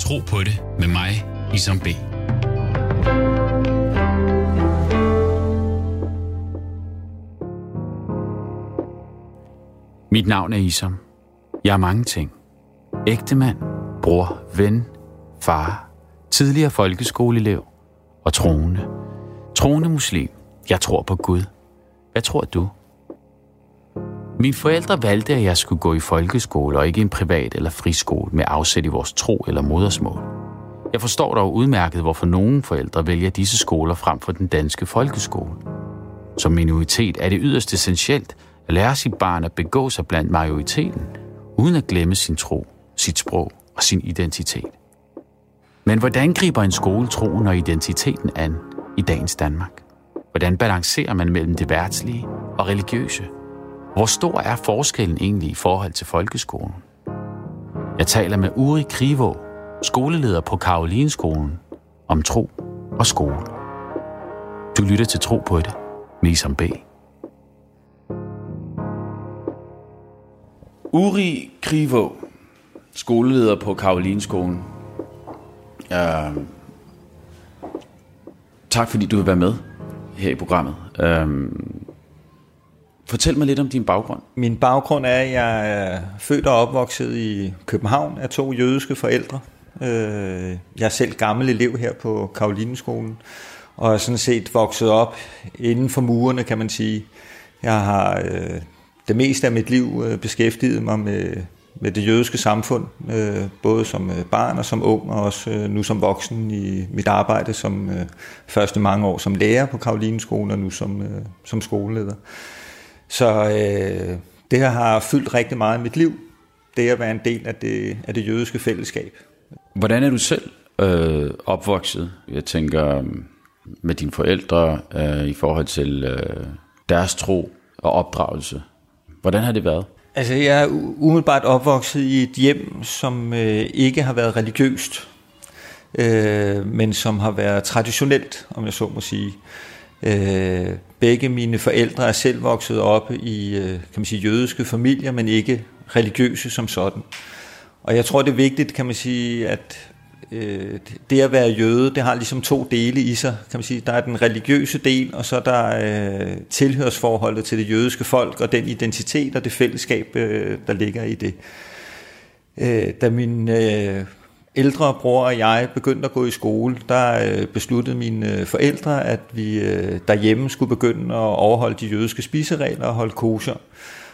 Tro på det med mig, Isam B. Mit navn er Isam. Jeg er mange ting. Ægtemand, bror, ven, far, tidligere folkeskoleelev og troende. Troende muslim. Jeg tror på Gud. Hvad tror du? Mine forældre valgte, at jeg skulle gå i folkeskole og ikke en privat eller friskole med afsæt i vores tro eller modersmål. Jeg forstår dog udmærket, hvorfor nogle forældre vælger disse skoler frem for den danske folkeskole. Som minoritet er det yderst essentielt at lære sit barn at begå sig blandt majoriteten, uden at glemme sin tro, sit sprog og sin identitet. Men hvordan griber en skole troen og identiteten an i dagens Danmark? Hvordan balancerer man mellem det værtslige og religiøse? Hvor stor er forskellen egentlig i forhold til folkeskolen? Jeg taler med Uri Krivo, skoleleder på Karolinskolen, om tro og skole. Du lytter til Tro på det med Isam B. Uri Krivo, skoleleder på Karolinskolen. Uh, tak fordi du vil være med her i programmet. Uh, fortæl mig lidt om din baggrund. Min baggrund er, at jeg er født og opvokset i København af to jødiske forældre. Øh, jeg er selv gammel elev her på Karolineskolen, og er sådan set vokset op inden for murene, kan man sige. Jeg har øh, det meste af mit liv øh, beskæftiget mig med med det jødiske samfund, både som barn og som ung, og også nu som voksen i mit arbejde som første mange år som lærer på Karolineskolen, og nu som, som skoleleder. Så øh, det her har fyldt rigtig meget i mit liv, det at være en del af det, af det jødiske fællesskab. Hvordan er du selv øh, opvokset? Jeg tænker med dine forældre øh, i forhold til øh, deres tro og opdragelse. Hvordan har det været? Altså, jeg er umiddelbart opvokset i et hjem, som øh, ikke har været religiøst, øh, men som har været traditionelt, om jeg så må sige. Øh, begge mine forældre er selv vokset op i øh, kan man sige, jødiske familier, men ikke religiøse som sådan. Og jeg tror, det er vigtigt, kan man sige, at øh, det at være jøde, det har ligesom to dele i sig, kan man sige. Der er den religiøse del, og så er der øh, tilhørsforholdet til det jødiske folk, og den identitet og det fællesskab, øh, der ligger i det. Øh, da min øh, ældre bror og jeg begyndte at gå i skole, der øh, besluttede mine øh, forældre, at vi øh, derhjemme skulle begynde at overholde de jødiske spiseregler og holde kosher.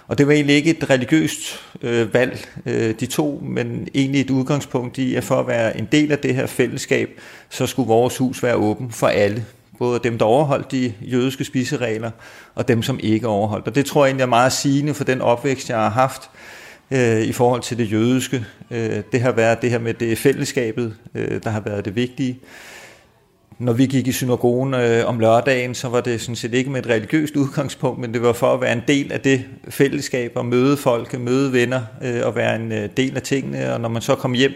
Og det var egentlig ikke et religiøst øh, valg, øh, de to, men egentlig et udgangspunkt i, at for at være en del af det her fællesskab, så skulle vores hus være åben for alle. Både dem, der overholdt de jødiske spiseregler, og dem, som ikke overholdt. Og det tror jeg egentlig er meget sigende for den opvækst, jeg har haft øh, Øh, i forhold til det jødiske. Øh, det har været det her med det fællesskabet, øh, der har været det vigtige når vi gik i synagogen øh, om lørdagen, så var det sådan set ikke med et religiøst udgangspunkt, men det var for at være en del af det fællesskab og møde folk, møde venner øh, og være en øh, del af tingene. Og når man så kom hjem,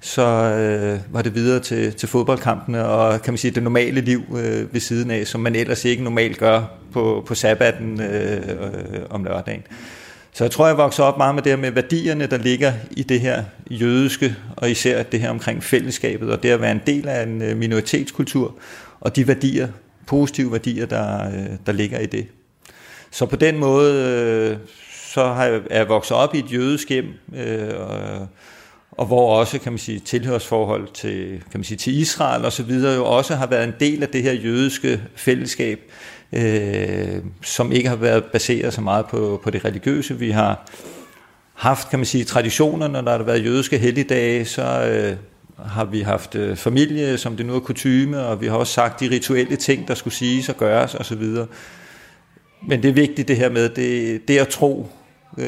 så øh, var det videre til, til fodboldkampene og kan man sige det normale liv øh, ved siden af, som man ellers ikke normalt gør på, på sabbaten øh, øh, om lørdagen. Så jeg tror, jeg voksede op meget med det her med værdierne, der ligger i det her jødiske, og især det her omkring fællesskabet, og det at være en del af en øh, minoritetskultur, og de værdier, positive værdier, der, øh, der ligger i det. Så på den måde, øh, så har jeg, er jeg vokset op i et jødisk hjem, og, og hvor også, kan man sige, tilhørsforhold til, kan man sige, til Israel og så videre, jo også har været en del af det her jødiske fællesskab, øh, som ikke har været baseret så meget på, på det religiøse. Vi har haft, kan man sige, traditioner, når der har været jødiske helligdage, så øh, har vi haft øh, familie, som det nu er kutyme, og vi har også sagt de rituelle ting, der skulle siges og gøres osv. Men det er vigtigt det her med, det, det at tro, øh,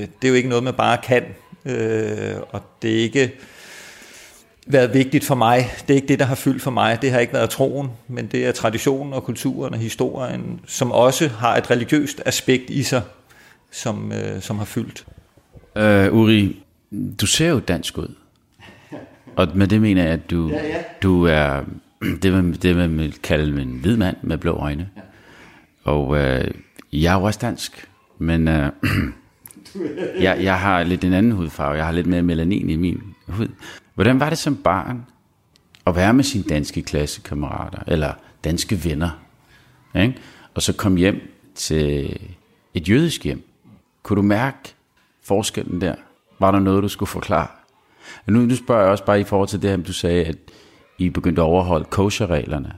det er jo ikke noget, man bare kan, øh, og det er ikke været vigtigt for mig. Det er ikke det, der har fyldt for mig. Det har ikke været troen, men det er traditionen og kulturen og historien, som også har et religiøst aspekt i sig, som, øh, som har fyldt. Uh, Uri, du ser jo dansk ud. Og med det mener jeg, at du, ja, ja. du er det, man, det, man vil kalde en hvid mand med blå øjne. Ja. Og uh, jeg er jo også dansk, men uh, jeg, jeg har lidt en anden hudfarve. Jeg har lidt mere melanin i min hud. Hvordan var det som barn at være med sine danske klassekammerater, eller danske venner, ikke? og så komme hjem til et jødisk hjem? Kunne du mærke forskellen der? Var der noget, du skulle forklare? Nu, nu spørger jeg også bare i forhold til det her, du sagde, at I begyndte at overholde kosher-reglerne.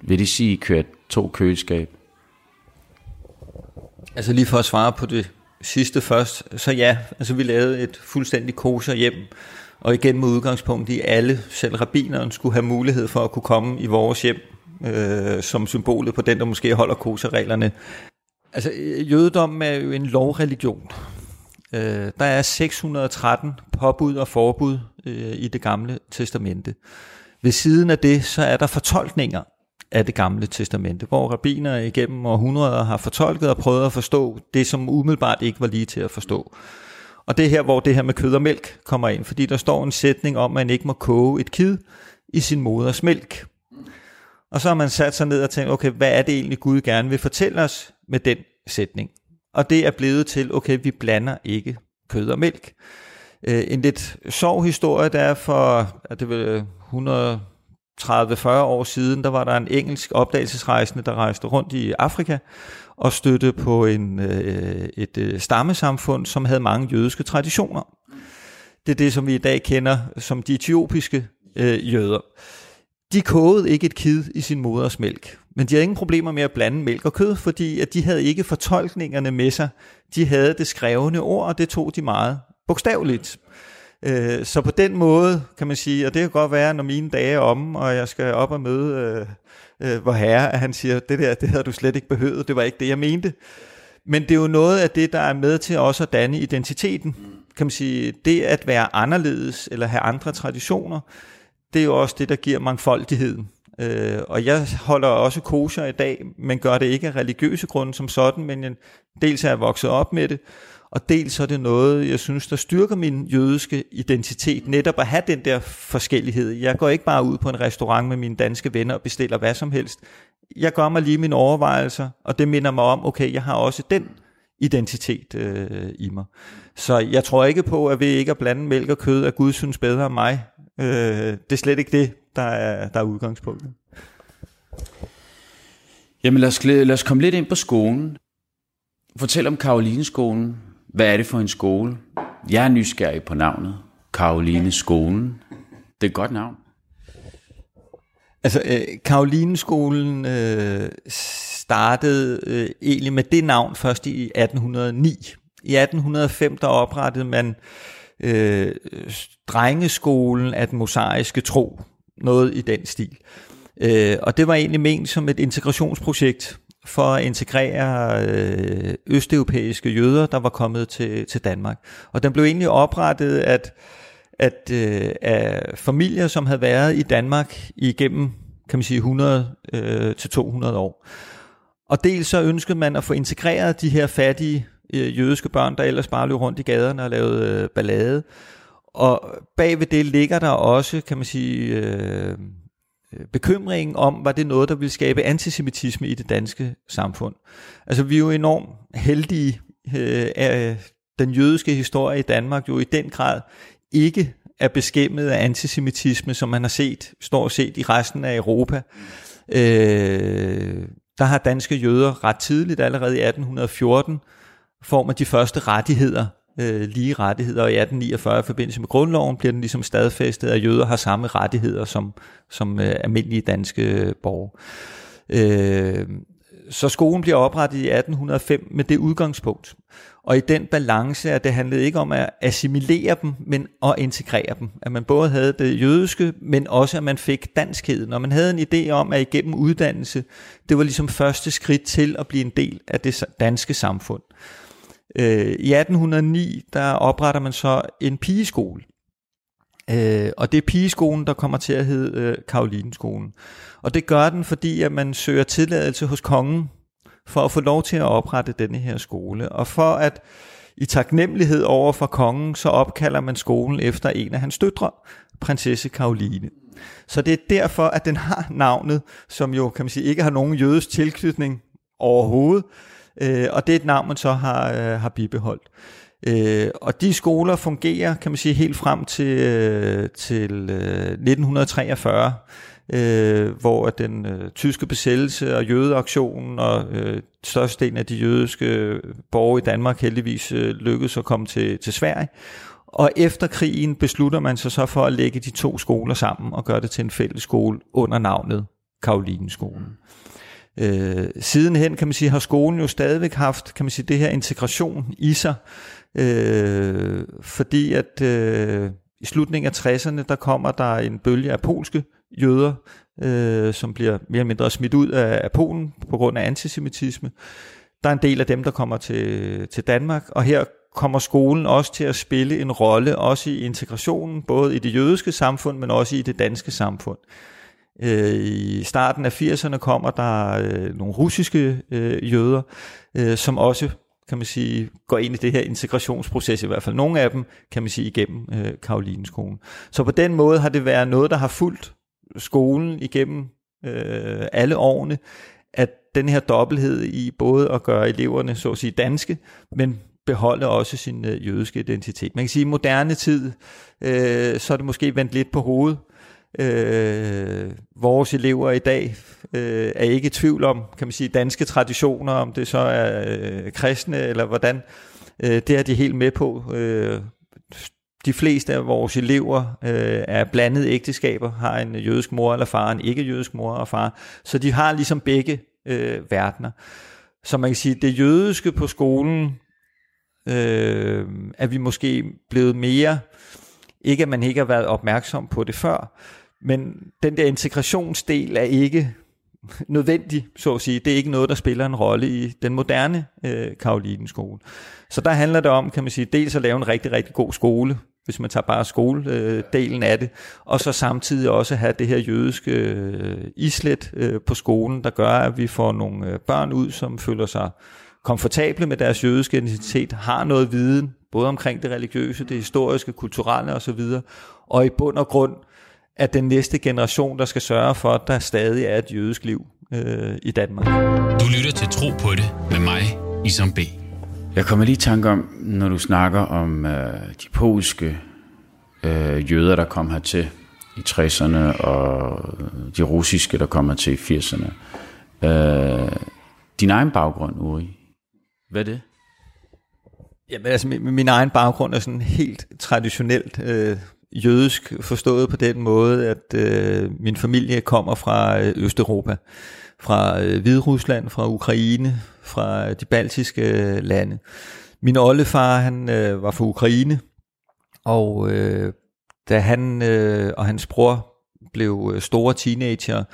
Vil det sige, at I kørte to køleskab? Altså lige for at svare på det sidste først, så ja, altså vi lavede et fuldstændig kosher hjem, og igen med udgangspunkt i alle, selv rabineren skulle have mulighed for at kunne komme i vores hjem, øh, som symbolet på den, der måske holder kosereglerne. Altså øh, jødedommen er jo en lovreligion. Øh, der er 613 påbud og forbud øh, i det gamle testamente. Ved siden af det, så er der fortolkninger af det gamle testamente, hvor rabbiner igennem århundreder har fortolket og prøvet at forstå det, som umiddelbart ikke var lige til at forstå. Og det er her, hvor det her med kød og mælk kommer ind, fordi der står en sætning om, at man ikke må koge et kid i sin moders mælk. Og så har man sat sig ned og tænkt, okay, hvad er det egentlig Gud gerne vil fortælle os med den sætning? Og det er blevet til, okay, vi blander ikke kød og mælk. Øh, en lidt sjov historie, der er for, at det vil øh, 130-40 år siden, der var der en engelsk opdagelsesrejsende, der rejste rundt i Afrika og støtte på en, øh, et øh, stammesamfund, som havde mange jødiske traditioner. Det er det, som vi i dag kender som de etiopiske øh, jøder. De kogede ikke et kid i sin moders mælk. Men de havde ingen problemer med at blande mælk og kød, fordi at de havde ikke fortolkningerne med sig. De havde det skrevne ord, og det tog de meget bogstaveligt. Øh, så på den måde kan man sige, og det kan godt være, når mine dage er om, og jeg skal op og møde øh, øh, hvor herre, at han siger, det der, det havde du slet ikke behøvet, det var ikke det, jeg mente. Men det er jo noget af det, der er med til også at danne identiteten. Kan man sige, det at være anderledes, eller have andre traditioner, det er jo også det, der giver mangfoldigheden. Øh, og jeg holder også kosher i dag, men gør det ikke af religiøse grunde som sådan, men jeg, dels er jeg vokset op med det, og dels er det noget, jeg synes, der styrker min jødiske identitet, netop at have den der forskellighed. Jeg går ikke bare ud på en restaurant med mine danske venner og bestiller hvad som helst. Jeg gør mig lige mine overvejelser, og det minder mig om, okay, jeg har også den identitet øh, i mig. Så jeg tror ikke på, at vi ikke at blande mælk og kød, at Gud synes bedre om mig. Øh, det er slet ikke det, der er, der er udgangspunktet. Jamen lad os, lad os komme lidt ind på skolen. Fortæl om Karolineskolen. Hvad er det for en skole? Jeg er nysgerrig på navnet. Karoline Skolen. Det er et godt navn. Altså, øh, Karolineskolen øh, startede øh, egentlig med det navn først i 1809. I 1805 der oprettede man øh, drengeskolen af den mosaiske tro. Noget i den stil. Øh, og det var egentlig ment som et integrationsprojekt for at integrere øh, østeuropæiske jøder, der var kommet til, til Danmark. Og den blev egentlig oprettet at, at, øh, af familier, som havde været i Danmark igennem kan man sige 100 øh, til 200 år. Og dels så ønskede man at få integreret de her fattige øh, jødiske børn, der ellers bare løb rundt i gaderne og lavede øh, ballade. Og bagved det ligger der også, kan man sige, øh, Øh, bekymringen om, var det noget, der ville skabe antisemitisme i det danske samfund. Altså vi er jo enormt heldige øh, af øh, den jødiske historie i Danmark jo i den grad ikke er beskæmmet af antisemitisme, som man har set, står set i resten af Europa. Øh, der har danske jøder ret tidligt, allerede i 1814, får man de første rettigheder, øh, lige rettigheder, og i 1849 i forbindelse med grundloven bliver den ligesom stadfæstet, at jøder har samme rettigheder som, som øh, almindelige danske øh, borgere. Øh, så skolen bliver oprettet i 1805 med det udgangspunkt. Og i den balance, at det handlede ikke om at assimilere dem, men at integrere dem. At man både havde det jødiske, men også at man fik danskheden. Og man havde en idé om, at igennem uddannelse, det var ligesom første skridt til at blive en del af det danske samfund. Øh, I 1809, der opretter man så en pigeskole. Øh, og det er pigeskolen, der kommer til at hedde øh, Karolinskolen. Og det gør den, fordi at man søger tilladelse hos kongen for at få lov til at oprette denne her skole. Og for at i taknemmelighed over for kongen, så opkalder man skolen efter en af hans døtre, prinsesse Karoline. Så det er derfor, at den har navnet, som jo kan man sige ikke har nogen jødisk tilknytning overhovedet, øh, og det er et navn, man så har, øh, har bibeholdt. Øh, og de skoler fungerer, kan man sige, helt frem til, øh, til øh, 1943, øh, hvor den øh, tyske besættelse og jødeaktionen og øh, størstedelen af de jødiske øh, borgere i Danmark heldigvis øh, lykkedes at komme til, til Sverige. Og efter krigen beslutter man sig så for at lægge de to skoler sammen og gøre det til en fælles skole under navnet Karolinskolen. Øh, sidenhen kan man sige, har skolen jo stadigvæk haft kan man sige, det her integration i sig, øh, fordi at øh, i slutningen af 60'erne, der kommer der en bølge af polske jøder, øh, som bliver mere eller mindre smidt ud af, af Polen på grund af antisemitisme. Der er en del af dem, der kommer til, til Danmark, og her kommer skolen også til at spille en rolle, også i integrationen, både i det jødiske samfund, men også i det danske samfund. Øh, I starten af 80'erne kommer der øh, nogle russiske øh, jøder, øh, som også kan man sige, går ind i det her integrationsproces, i hvert fald nogle af dem, kan man sige, igennem øh, Karolinskolen. Så på den måde har det været noget, der har fulgt skolen igennem øh, alle årene, at den her dobbelthed i både at gøre eleverne, så at sige, danske, men beholde også sin øh, jødiske identitet. Man kan sige, at i moderne tid, øh, så er det måske vendt lidt på hovedet. Øh, vores elever i dag øh, er ikke i tvivl om, kan man sige, danske traditioner, om det så er øh, kristne eller hvordan. Øh, det er de helt med på. Øh, de fleste af vores elever øh, er blandede ægteskaber, har en jødisk mor eller far, en ikke-jødisk mor og far, så de har ligesom begge øh, verdener. Så man kan sige, det jødiske på skolen øh, er vi måske blevet mere, ikke at man ikke har været opmærksom på det før, men den der integrationsdel er ikke nødvendig, så at sige. Det er ikke noget, der spiller en rolle i den moderne øh, Karolinskole. Så der handler det om, kan man sige, dels at lave en rigtig, rigtig god skole, hvis man tager bare skoledelen øh, af det, og så samtidig også have det her jødiske øh, islet øh, på skolen, der gør, at vi får nogle øh, børn ud, som føler sig komfortable med deres jødiske identitet, har noget viden, både omkring det religiøse, det historiske, kulturelle osv., og i bund og grund er den næste generation, der skal sørge for, at der stadig er et jødisk liv øh, i Danmark. Du lytter til Tro på det med mig, Isam B. Jeg kommer lige i tanke om, når du snakker om øh, de polske øh, jøder, der kom hertil i 60'erne, og de russiske, der kommer til i 80'erne. Øh, din egen baggrund, Uri, hvad er det? Jamen altså, min, min egen baggrund er sådan helt traditionelt øh, jødisk, forstået på den måde, at øh, min familie kommer fra øh, Østeuropa, fra øh, Hviderusland, fra Ukraine, fra øh, de baltiske øh, lande. Min oldefar, han øh, var fra Ukraine, og øh, da han øh, og hans bror blev øh, store teenager,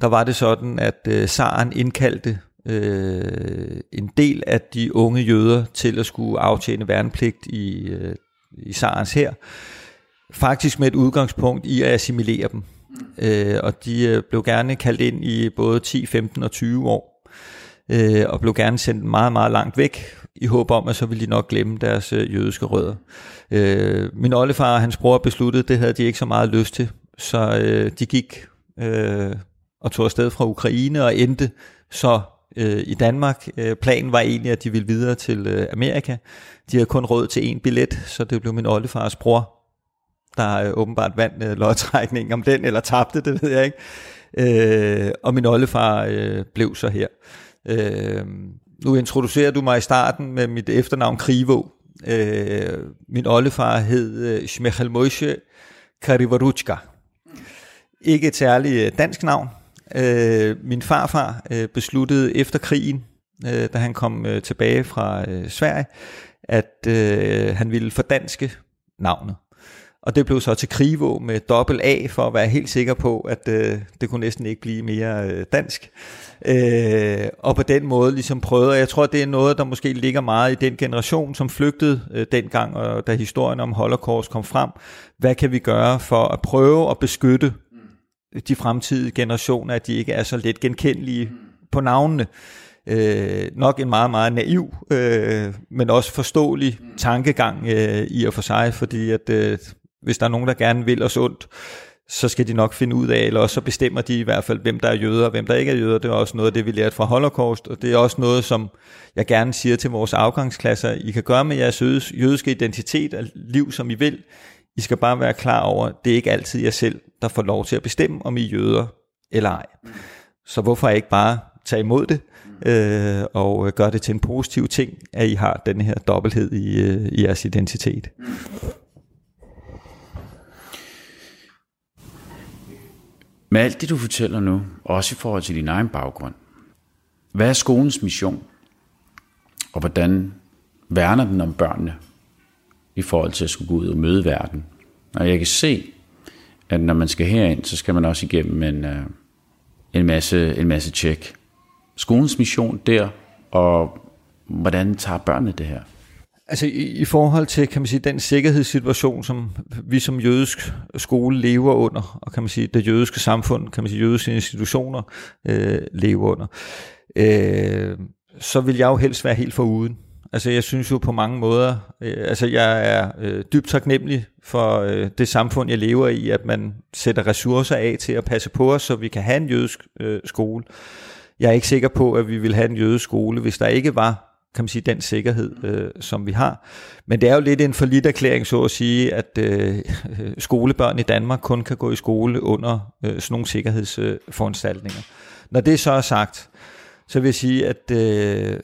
der var det sådan, at øh, Saren indkaldte øh, en del af de unge jøder til at skulle aftjene værnepligt i, øh, i Sarens her. Faktisk med et udgangspunkt i at assimilere dem. Øh, og de øh, blev gerne kaldt ind i både 10, 15 og 20 år. Øh, og blev gerne sendt meget, meget langt væk, i håb om, at så ville de nok glemme deres øh, jødiske rødder. Øh, min oldefar og hans bror besluttede, det havde de ikke så meget lyst til. Så øh, de gik øh, og tog afsted fra Ukraine og endte så øh, i Danmark. Øh, planen var egentlig, at de ville videre til øh, Amerika. De havde kun råd til én billet, så det blev min oldefars bror, der øh, åbenbart vandt øh, lodtrækningen om den, eller tabte, det ved jeg ikke. Øh, og min oldefar øh, blev så her. Øh, nu introducerer du mig i starten med mit efternavn Krivo. Øh, min oldefar hed øh, Shmechel Moshe Karivaruchka. Ikke et særligt øh, dansk navn, Øh, min farfar øh, besluttede efter krigen, øh, da han kom øh, tilbage fra øh, Sverige, at øh, han ville fordanske navnet. Og det blev så til Krivo med dobbelt A, for at være helt sikker på, at øh, det kunne næsten ikke blive mere øh, dansk. Øh, og på den måde ligesom prøvede, jeg tror, det er noget, der måske ligger meget i den generation, som flygtede øh, dengang, og da historien om Holocaust kom frem. Hvad kan vi gøre for at prøve at beskytte de fremtidige generationer, at de ikke er så let genkendelige på navnene. Øh, nok en meget, meget naiv, øh, men også forståelig tankegang øh, i og for sig, fordi at øh, hvis der er nogen, der gerne vil os ondt, så skal de nok finde ud af, eller også så bestemmer de i hvert fald, hvem der er jøder og hvem der ikke er jøder. Det er også noget af det, vi lærte fra Holocaust, og det er også noget, som jeg gerne siger til vores afgangsklasser. I kan gøre med jeres jødiske identitet og liv, som I vil. I skal bare være klar over, det er ikke altid jer selv, der får lov til at bestemme, om I er jøder eller ej. Så hvorfor ikke bare tage imod det, øh, og øh, gøre det til en positiv ting, at I har den her dobbelthed i, øh, i jeres identitet. Med alt det, du fortæller nu, også i forhold til din egen baggrund, hvad er skolens mission? Og hvordan værner den om børnene i forhold til at skulle gå ud og møde verden? Og jeg kan se, at når man skal herind, så skal man også igennem en, øh, en, masse, en masse tjek. Skolens mission der, og hvordan tager børnene det her? Altså i, i forhold til, kan man sige, den sikkerhedssituation, som vi som jødisk skole lever under, og kan man sige, det jødiske samfund, kan man sige, jødiske institutioner øh, lever under, øh, så vil jeg jo helst være helt foruden. Altså jeg synes jo på mange måder, øh, altså jeg er øh, dybt taknemmelig for øh, det samfund, jeg lever i, at man sætter ressourcer af til at passe på os, så vi kan have en jødisk øh, skole. Jeg er ikke sikker på, at vi vil have en jødisk skole, hvis der ikke var kan man sige, den sikkerhed, øh, som vi har. Men det er jo lidt en forlidt erklæring, så at sige, at øh, skolebørn i Danmark kun kan gå i skole under øh, sådan nogle sikkerhedsforanstaltninger. Når det så er sagt, så vil jeg sige, at øh,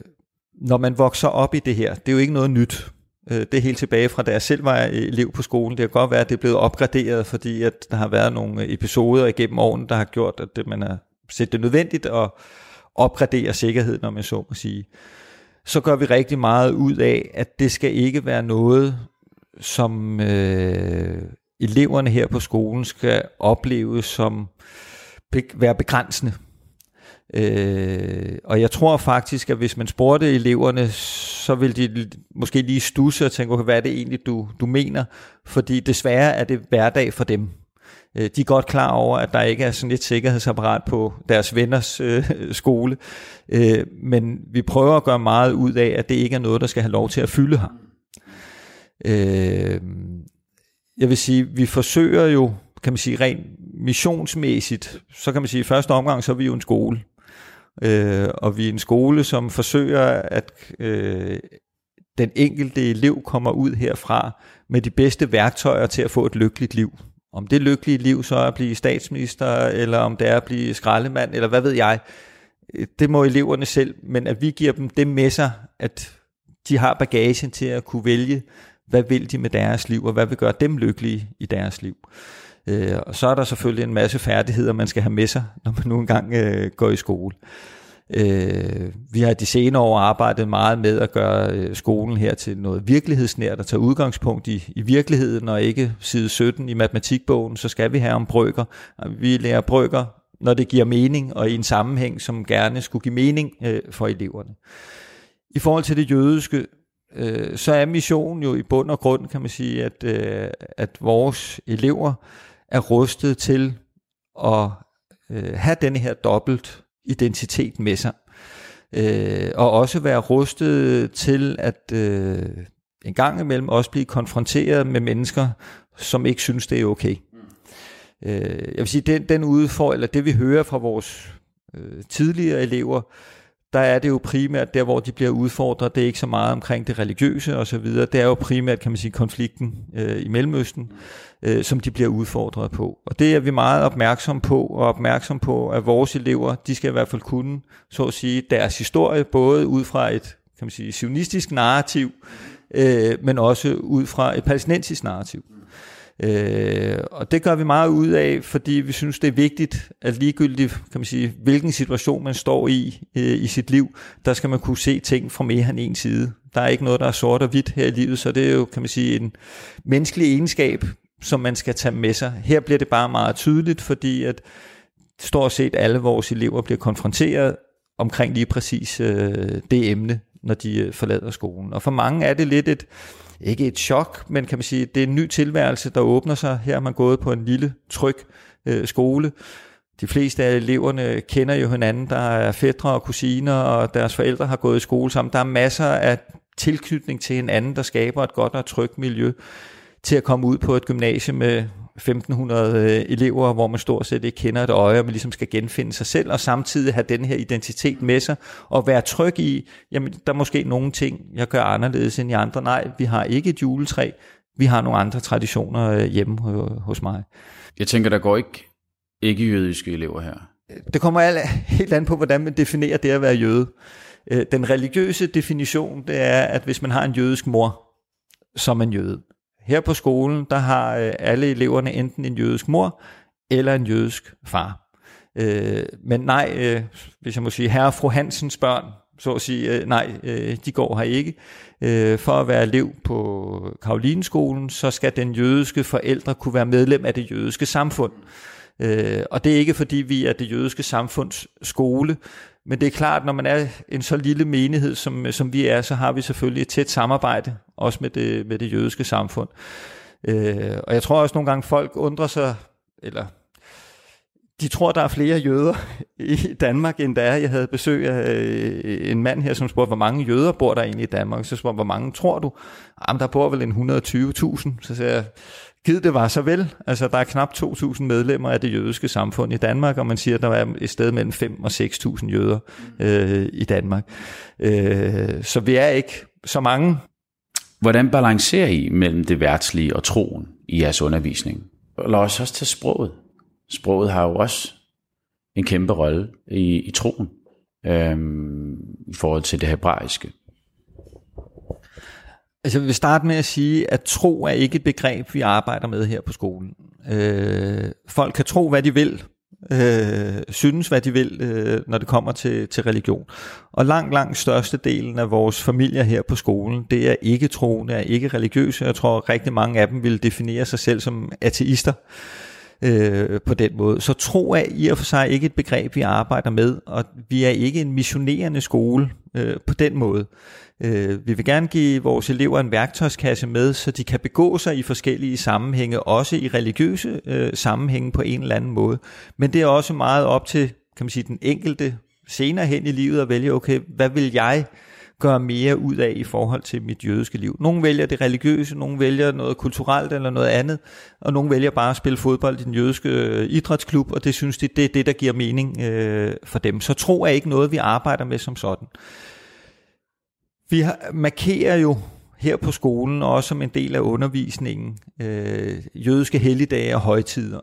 når man vokser op i det her, det er jo ikke noget nyt. Øh, det er helt tilbage fra, da jeg selv var elev på skolen. Det kan godt være, at det er blevet opgraderet, fordi at der har været nogle episoder igennem årene, der har gjort, at man har set det nødvendigt at opgradere sikkerheden, når man så må sige så gør vi rigtig meget ud af, at det skal ikke være noget, som øh, eleverne her på skolen skal opleve som være begrænsende. Øh, og jeg tror faktisk, at hvis man spurgte eleverne, så vil de måske lige stusse og tænke, okay, hvad er det egentlig, du, du mener? Fordi desværre er det hverdag for dem. Øh, de er godt klar over, at der ikke er sådan et sikkerhedsapparat på deres venners øh, skole, øh, men vi prøver at gøre meget ud af, at det ikke er noget, der skal have lov til at fylde her. Øh, jeg vil sige, vi forsøger jo, kan man sige, rent missionsmæssigt, så kan man sige, i første omgang, så er vi jo en skole. Øh, og vi er en skole, som forsøger, at øh, den enkelte elev kommer ud herfra med de bedste værktøjer til at få et lykkeligt liv. Om det lykkelige liv så er at blive statsminister, eller om det er at blive skraldemand, eller hvad ved jeg, det må eleverne selv, men at vi giver dem det med sig, at de har bagagen til at kunne vælge, hvad vil de med deres liv, og hvad vil gøre dem lykkelige i deres liv. Øh, og så er der selvfølgelig en masse færdigheder, man skal have med sig, når man nu engang øh, går i skole. Øh, vi har de senere år arbejdet meget med at gøre øh, skolen her til noget virkelighedsnært, og tage udgangspunkt i, i virkeligheden, og ikke side 17 i matematikbogen, så skal vi have om brøker. Vi lærer brøker, når det giver mening, og i en sammenhæng, som gerne skulle give mening øh, for eleverne. I forhold til det jødiske, øh, så er missionen jo i bund og grund, kan man sige, at, øh, at vores elever er rustet til at øh, have denne her dobbelt identitet med sig. Øh, og også være rustet til at øh, en gang imellem også blive konfronteret med mennesker, som ikke synes, det er okay. Øh, jeg vil sige, den, den udfordring, eller det vi hører fra vores øh, tidligere elever, der er det jo primært der, hvor de bliver udfordret. Det er ikke så meget omkring det religiøse og så videre. Det er jo primært, kan man sige, konflikten øh, i Mellemøsten, øh, som de bliver udfordret på. Og det er vi meget opmærksom på, og opmærksom på, at vores elever, de skal i hvert fald kunne, så at sige, deres historie, både ud fra et, kan man sige, sionistisk narrativ, øh, men også ud fra et palæstinensisk narrativ. Øh, og det gør vi meget ud af, fordi vi synes, det er vigtigt, at ligegyldigt, kan man sige, hvilken situation man står i øh, i sit liv, der skal man kunne se ting fra mere end en side. Der er ikke noget, der er sort og hvidt her i livet, så det er jo, kan man sige, en menneskelig egenskab, som man skal tage med sig. Her bliver det bare meget tydeligt, fordi at stort set alle vores elever bliver konfronteret omkring lige præcis øh, det emne, når de øh, forlader skolen. Og for mange er det lidt et, ikke et chok, men kan man sige, det er en ny tilværelse, der åbner sig. Her er man gået på en lille, tryg øh, skole. De fleste af eleverne kender jo hinanden. Der er fædre og kusiner, og deres forældre har gået i skole sammen. Der er masser af tilknytning til hinanden, der skaber et godt og trygt miljø til at komme ud på et gymnasium med 1500 elever, hvor man stort set ikke kender et øje, og man ligesom skal genfinde sig selv, og samtidig have den her identitet med sig, og være tryg i, jamen der er måske nogle ting, jeg gør anderledes end i andre. Nej, vi har ikke et juletræ, vi har nogle andre traditioner hjemme hos mig. Jeg tænker, der går ikke ikke jødiske elever her. Det kommer alt, helt an på, hvordan man definerer det at være jøde. Øh, den religiøse definition, det er, at hvis man har en jødisk mor, så er man jøde. Her på skolen, der har øh, alle eleverne enten en jødisk mor, eller en jødisk far. Øh, men nej, øh, hvis jeg må sige, herre og fru Hansens børn, så at sige, øh, nej, øh, de går her ikke. For at være elev på Karolineskolen, så skal den jødiske forældre kunne være medlem af det jødiske samfund. Øh, og det er ikke fordi vi er det jødiske samfunds skole, men det er klart, når man er en så lille menighed, som, som vi er, så har vi selvfølgelig et tæt samarbejde, også med det, med det jødiske samfund. Øh, og jeg tror også nogle gange, folk undrer sig, eller de tror, der er flere jøder i Danmark, end der er. Jeg havde besøg af øh, en mand her, som spurgte, hvor mange jøder bor der egentlig i Danmark? Så spurgte hvor mange tror du? Jamen, der bor vel en 120.000. Så sagde jeg, Gid det var så vel. Altså, der er knap 2.000 medlemmer af det jødiske samfund i Danmark, og man siger, at der er et sted mellem 5 og 6.000 jøder øh, i Danmark. Øh, så vi er ikke så mange. Hvordan balancerer I mellem det værtslige og troen i jeres undervisning? Lad os også tage sproget. Sproget har jo også en kæmpe rolle i, i troen øh, i forhold til det hebraiske. Altså jeg vil starte med at sige, at tro er ikke et begreb, vi arbejder med her på skolen. Øh, folk kan tro, hvad de vil, øh, synes, hvad de vil, øh, når det kommer til, til religion. Og langt, langt størstedelen af vores familier her på skolen, det er ikke troende, er ikke religiøse. Jeg tror, rigtig mange af dem vil definere sig selv som ateister øh, på den måde. Så tro er i og for sig ikke et begreb, vi arbejder med, og vi er ikke en missionerende skole øh, på den måde. Øh, vi vil gerne give vores elever en værktøjskasse med, så de kan begå sig i forskellige sammenhænge, også i religiøse øh, sammenhænge på en eller anden måde. Men det er også meget op til kan man sige, den enkelte senere hen i livet at vælge, okay, hvad vil jeg gøre mere ud af i forhold til mit jødiske liv. Nogle vælger det religiøse, nogle vælger noget kulturelt eller noget andet, og nogle vælger bare at spille fodbold i den jødiske øh, idrætsklub, og det synes de, det er det, der giver mening øh, for dem. Så tro er ikke noget, vi arbejder med som sådan. Vi har, markerer jo her på skolen, også som en del af undervisningen, øh, jødiske helligdage og højtider.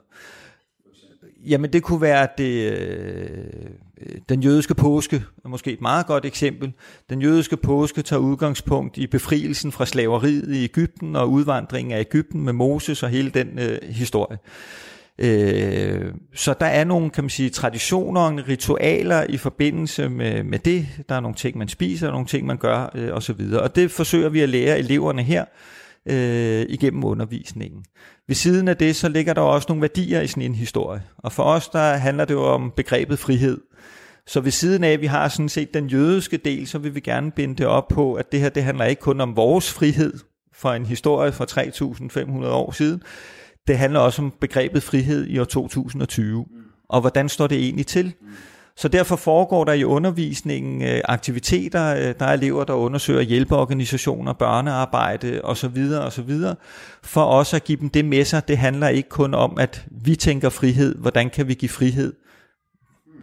Jamen det kunne være det, øh, den jødiske påske, er måske et meget godt eksempel. Den jødiske påske tager udgangspunkt i befrielsen fra slaveriet i Ægypten og udvandringen af Ægypten med Moses og hele den øh, historie. Øh, Øh, så der er nogle, kan man sige, traditioner og ritualer i forbindelse med, med det. Der er nogle ting, man spiser, nogle ting, man gør øh, osv. Og det forsøger vi at lære eleverne her øh, igennem undervisningen. Ved siden af det, så ligger der også nogle værdier i sådan en historie. Og for os, der handler det jo om begrebet frihed. Så ved siden af, at vi har sådan set den jødiske del, så vil vi gerne binde det op på, at det her, det handler ikke kun om vores frihed for en historie fra 3.500 år siden, det handler også om begrebet frihed i år 2020. Og hvordan står det egentlig til? Så derfor foregår der i undervisningen øh, aktiviteter, øh, der er elever, der undersøger hjælpeorganisationer, børnearbejde osv. osv. For også at give dem det med sig. Det handler ikke kun om, at vi tænker frihed. Hvordan kan vi give frihed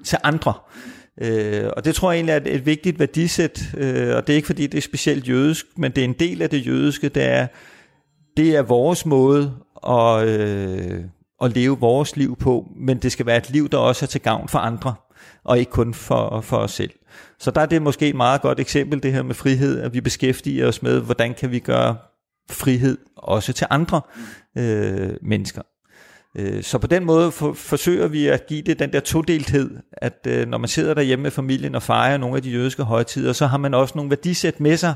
til andre? Øh, og det tror jeg egentlig er et, et vigtigt værdisæt, øh, og det er ikke fordi det er specielt jødisk, men det er en del af det jødiske, det er, det er vores måde at, øh, at leve vores liv på, men det skal være et liv, der også er til gavn for andre, og ikke kun for, for os selv. Så der er det måske et meget godt eksempel, det her med frihed, at vi beskæftiger os med, hvordan kan vi gøre frihed også til andre øh, mennesker. Øh, så på den måde for, forsøger vi at give det den der todelthed, at øh, når man sidder derhjemme med familien og fejrer nogle af de jødiske højtider, så har man også nogle værdisæt med sig,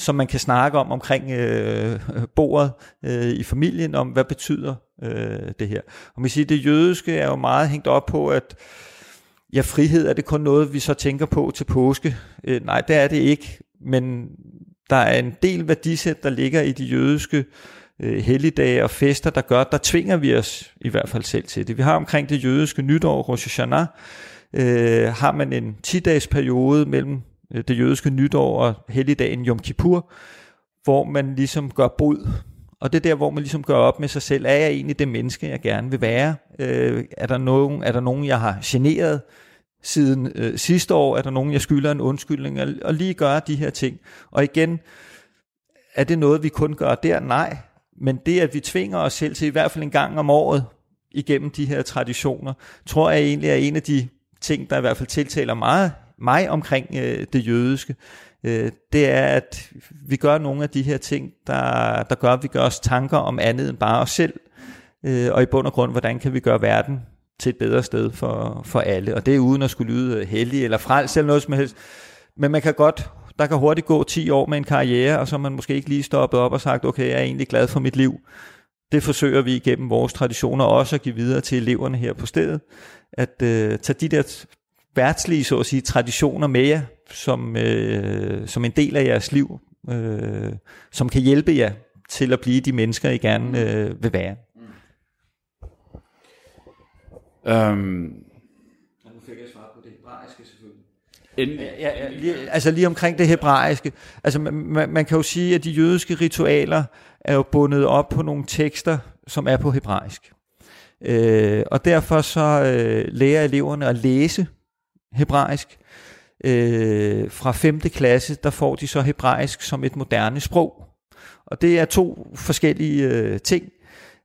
som man kan snakke om omkring øh, bordet øh, i familien, om hvad betyder øh, det her. Og man siger, det jødiske er jo meget hængt op på, at ja, frihed er det kun noget, vi så tænker på til påske. Øh, nej, det er det ikke, men der er en del værdisæt, der ligger i de jødiske øh, helligdage og fester, der gør, der tvinger vi os i hvert fald selv til det. Vi har omkring det jødiske nytår, Rosh Hashanah, øh, har man en 10-dages periode mellem Øh, det jødiske nytår og helligdagen Yom Kippur, hvor man ligesom gør bod Og det er der, hvor man ligesom gør op med sig selv, er jeg egentlig det menneske, jeg gerne vil være? Øh, er, der nogen, er der nogen, jeg har generet siden øh, sidste år? Er der nogen, jeg skylder en undskyldning? Og, og lige gøre de her ting. Og igen, er det noget, vi kun gør der? Nej. Men det, at vi tvinger os selv til i hvert fald en gang om året igennem de her traditioner, tror jeg egentlig er en af de ting, der i hvert fald tiltaler meget mig omkring øh, det jødiske. Øh, det er, at vi gør nogle af de her ting, der, der gør, at vi gør os tanker om andet end bare os selv. Øh, og i bund og grund, hvordan kan vi gøre verden til et bedre sted for, for alle. Og det er uden at skulle lyde øh, heldig eller frels eller noget som helst. Men man kan godt der kan hurtigt gå 10 år med en karriere, og så er man måske ikke lige stoppet op og sagt, okay, jeg er egentlig glad for mit liv. Det forsøger vi igennem vores traditioner også at give videre til eleverne her på stedet, at øh, tage de der værtslige, så at sige, traditioner med jer, som, øh, som en del af jeres liv, øh, som kan hjælpe jer til at blive de mennesker, I gerne øh, vil være. Um, Ja, ja, lige, altså lige omkring det hebraiske. Altså man, man kan jo sige, at de jødiske ritualer er jo bundet op på nogle tekster, som er på hebraisk. Øh, og derfor så øh, lærer eleverne at læse hebraisk. Øh, fra 5. klasse, der får de så hebraisk som et moderne sprog. Og det er to forskellige øh, ting.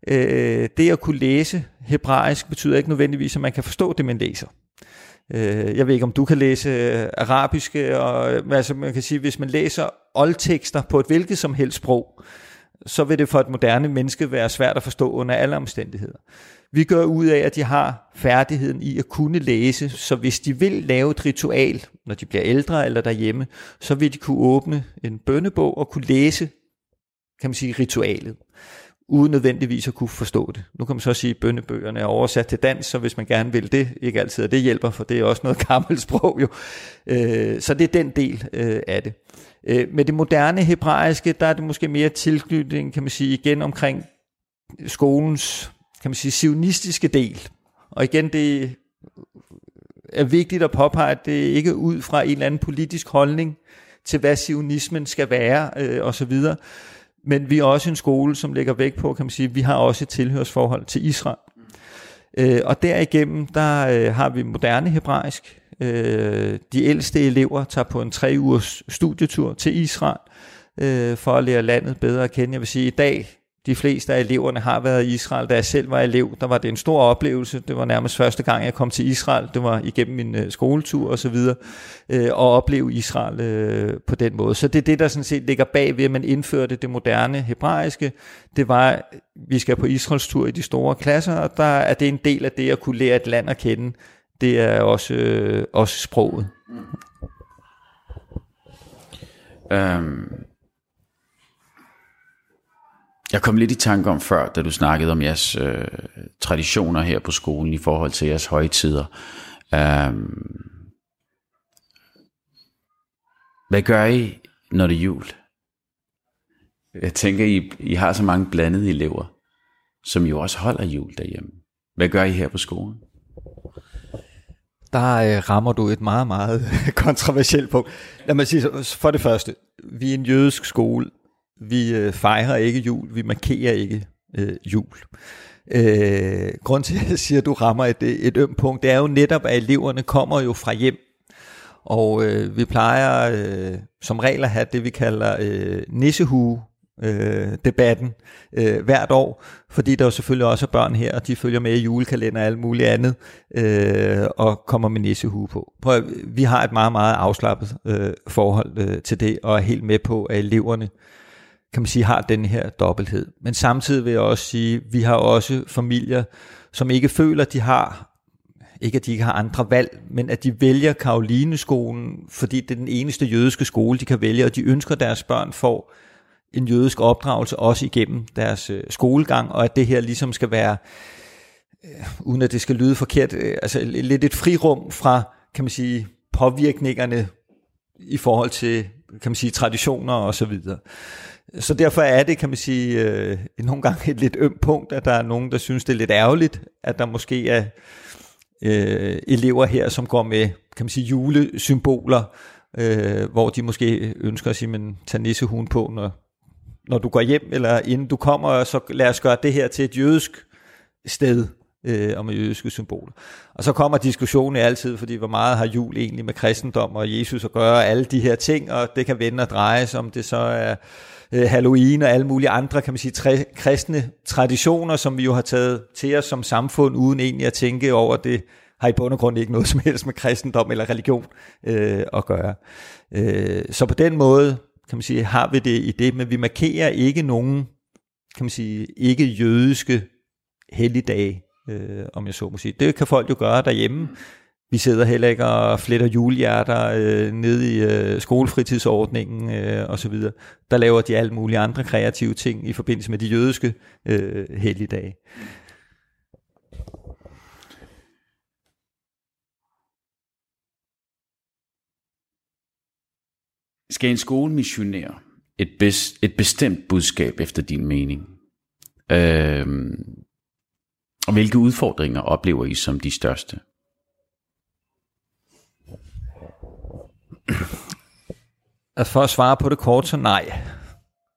Øh, det at kunne læse hebraisk betyder ikke nødvendigvis, at man kan forstå det, man læser. Øh, jeg ved ikke, om du kan læse øh, arabiske, øh, og øh, altså man kan sige, hvis man læser oldtekster på et hvilket som helst sprog, så vil det for et moderne menneske være svært at forstå under alle omstændigheder. Vi gør ud af, at de har færdigheden i at kunne læse, så hvis de vil lave et ritual, når de bliver ældre eller derhjemme, så vil de kunne åbne en bønnebog og kunne læse, kan man sige, ritualet uden nødvendigvis at kunne forstå det. Nu kan man så sige, at bønnebøgerne er oversat til dansk, så hvis man gerne vil det, ikke altid at det hjælper, for det er også noget gammelt sprog jo. Øh, så det er den del øh, af det. Øh, med det moderne hebraiske, der er det måske mere tilknytning, kan man sige, igen omkring skolens, kan man sige, sionistiske del. Og igen, det er vigtigt at påpege, at det ikke er ud fra en eller anden politisk holdning til, hvad sionismen skal være, øh, osv., men vi er også en skole, som lægger vægt på, kan man sige, vi har også et tilhørsforhold til Israel. Øh, og derigennem, der øh, har vi moderne hebraisk. Øh, de ældste elever tager på en tre ugers studietur til Israel, øh, for at lære landet bedre at kende. Jeg vil sige, i dag de fleste af eleverne har været i Israel. Da jeg selv var elev, der var det en stor oplevelse. Det var nærmest første gang, jeg kom til Israel. Det var igennem min øh, skoletur og så videre. Øh, uh, og opleve Israel øh, på den måde. Så det er det, der sådan set ligger bag ved, at man indførte det moderne hebraiske. Det var, vi skal på Israels tur i de store klasser, og der er det en del af det at kunne lære et land at kende. Det er også, også sproget. Um jeg kom lidt i tanke om før, da du snakkede om jeres øh, traditioner her på skolen i forhold til jeres højtider. Um, hvad gør I, når det er jul? Jeg tænker, I, I har så mange blandede elever, som jo også holder jul derhjemme. Hvad gør I her på skolen? Der øh, rammer du et meget, meget kontroversielt punkt. Lad mig sige, for det første, vi er en jødisk skole, vi øh, fejrer ikke jul, vi markerer ikke øh, jul. Øh, grund til, at jeg siger, at du rammer et, et ømt punkt, det er jo netop, at eleverne kommer jo fra hjem. Og øh, vi plejer øh, som regel at have det, vi kalder øh, nissehue øh, debatten øh, hvert år, fordi der jo selvfølgelig også er børn her, og de følger med i julekalender og alt muligt andet, øh, og kommer med nissehue på. Prøv, vi har et meget, meget afslappet øh, forhold øh, til det, og er helt med på, at eleverne kan man sige, har den her dobbelthed. Men samtidig vil jeg også sige, vi har også familier, som ikke føler, at de har, ikke at de ikke har andre valg, men at de vælger Karolineskolen, fordi det er den eneste jødiske skole, de kan vælge, og de ønsker, at deres børn får en jødisk opdragelse også igennem deres øh, skolegang, og at det her ligesom skal være, øh, uden at det skal lyde forkert, øh, altså lidt et frirum fra, kan man sige, påvirkningerne i forhold til, kan man sige, traditioner og så videre. Så derfor er det, kan man sige, øh, nogle gange et lidt ømt punkt, at der er nogen, der synes, det er lidt ærgerligt, at der måske er øh, elever her, som går med, kan man sige, julesymboler, øh, hvor de måske ønsker at sige, men tag nissehuen på, når når du går hjem, eller inden du kommer, så lad os gøre det her til et jødisk sted, øh, og med jødiske symboler. Og så kommer diskussionen altid, fordi hvor meget har jul egentlig med kristendom og Jesus at gøre, alle de her ting, og det kan vende og dreje sig, om det så er øh, Halloween og alle mulige andre, kan man sige, tre, kristne traditioner, som vi jo har taget til os som samfund, uden egentlig at tænke over det, har i bund og grund ikke noget som helst med kristendom eller religion øh, at gøre. Øh, så på den måde, kan man sige, har vi det i det, men vi markerer ikke nogen, kan man sige, ikke jødiske helligdage, øh, om jeg så må sige. Det kan folk jo gøre derhjemme. Vi sidder heller ikke og fletter julehjerter øh, ned i øh, skolefritidsordningen øh, osv. Der laver de alt mulige andre kreative ting i forbindelse med de jødiske øh, helligdage. Skal en skole missionere et, bes, et bestemt budskab efter din mening? Øh, og hvilke udfordringer oplever I som de største? Altså for at svare på det kort, så nej.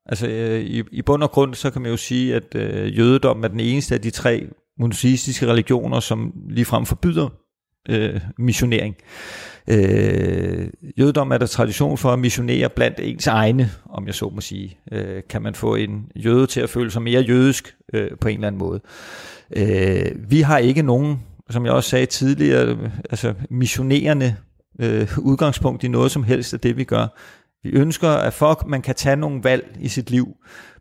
Altså øh, i, i bund og grund, så kan man jo sige, at øh, jødedom er den eneste af de tre monoteistiske religioner, som ligefrem forbyder øh, missionering. Øh, jødedom er der tradition for at missionere blandt ens egne, om jeg så må sige. Øh, kan man få en jøde til at føle sig mere jødisk øh, på en eller anden måde. Øh, vi har ikke nogen, som jeg også sagde tidligere, altså missionerende øh, udgangspunkt i noget som helst af det, vi gør. Vi ønsker, at folk, man kan tage nogle valg i sit liv,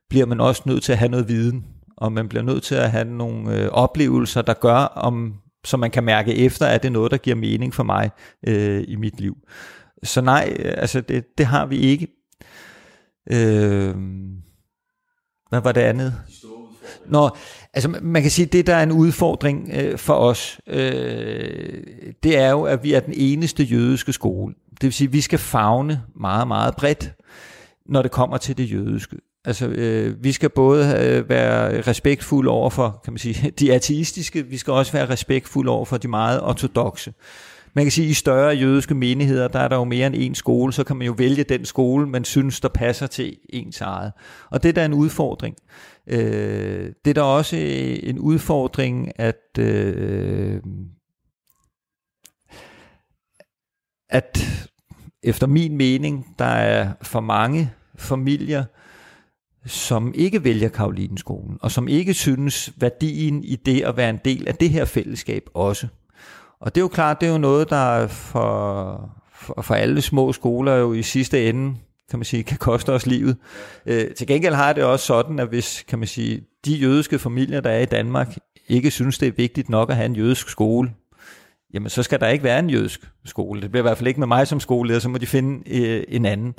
bliver man også nødt til at have noget viden, og man bliver nødt til at have nogle øh, oplevelser, der gør, om, så man kan mærke efter, at det er noget, der giver mening for mig øh, i mit liv. Så nej, øh, altså det, det har vi ikke. Øh, hvad var det andet? Nå, altså man kan sige, at det der er en udfordring øh, for os, øh, det er jo, at vi er den eneste jødiske skole. Det vil sige, at vi skal fagne meget, meget bredt, når det kommer til det jødiske. Altså, øh, vi skal både øh, være respektfulde over for, kan man sige, de ateistiske, vi skal også være respektfulde over for de meget ortodoxe. Man kan sige, at i større jødiske menigheder, der er der jo mere end en skole, så kan man jo vælge den skole, man synes, der passer til ens eget. Og det der er en udfordring. Øh, det er da også en udfordring, at, øh, at efter min mening, der er for mange familier, som ikke vælger Karolinskolen, og som ikke synes værdien i det at være en del af det her fællesskab også. Og det er jo klart, det er jo noget, der for, for, for alle små skoler jo i sidste ende, kan man sige, kan koste os livet. Øh, til gengæld har det også sådan, at hvis, kan man sige, de jødiske familier, der er i Danmark, ikke synes, det er vigtigt nok at have en jødisk skole, jamen så skal der ikke være en jødisk skole. Det bliver i hvert fald ikke med mig som skoleleder, så må de finde øh, en anden.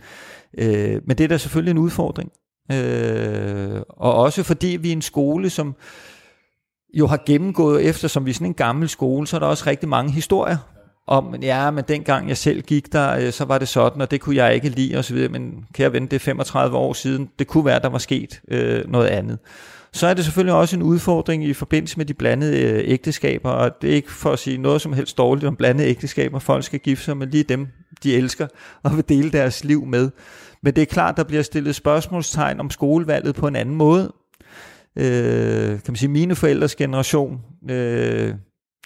Øh, men det er da selvfølgelig en udfordring. Øh, og også fordi vi er en skole, som jo har gennemgået, efter som vi er sådan en gammel skole, så er der også rigtig mange historier om, ja, men dengang jeg selv gik der, øh, så var det sådan, og det kunne jeg ikke lide osv., men kære ven, det er 35 år siden, det kunne være, der var sket øh, noget andet. Så er det selvfølgelig også en udfordring i forbindelse med de blandede øh, ægteskaber, og det er ikke for at sige noget som helst dårligt om blandede ægteskaber, folk skal gifte sig med lige dem, de elsker, og vil dele deres liv med. Men det er klart, der bliver stillet spørgsmålstegn om skolevalget på en anden måde. Øh, kan man sige, mine forældres generation, øh,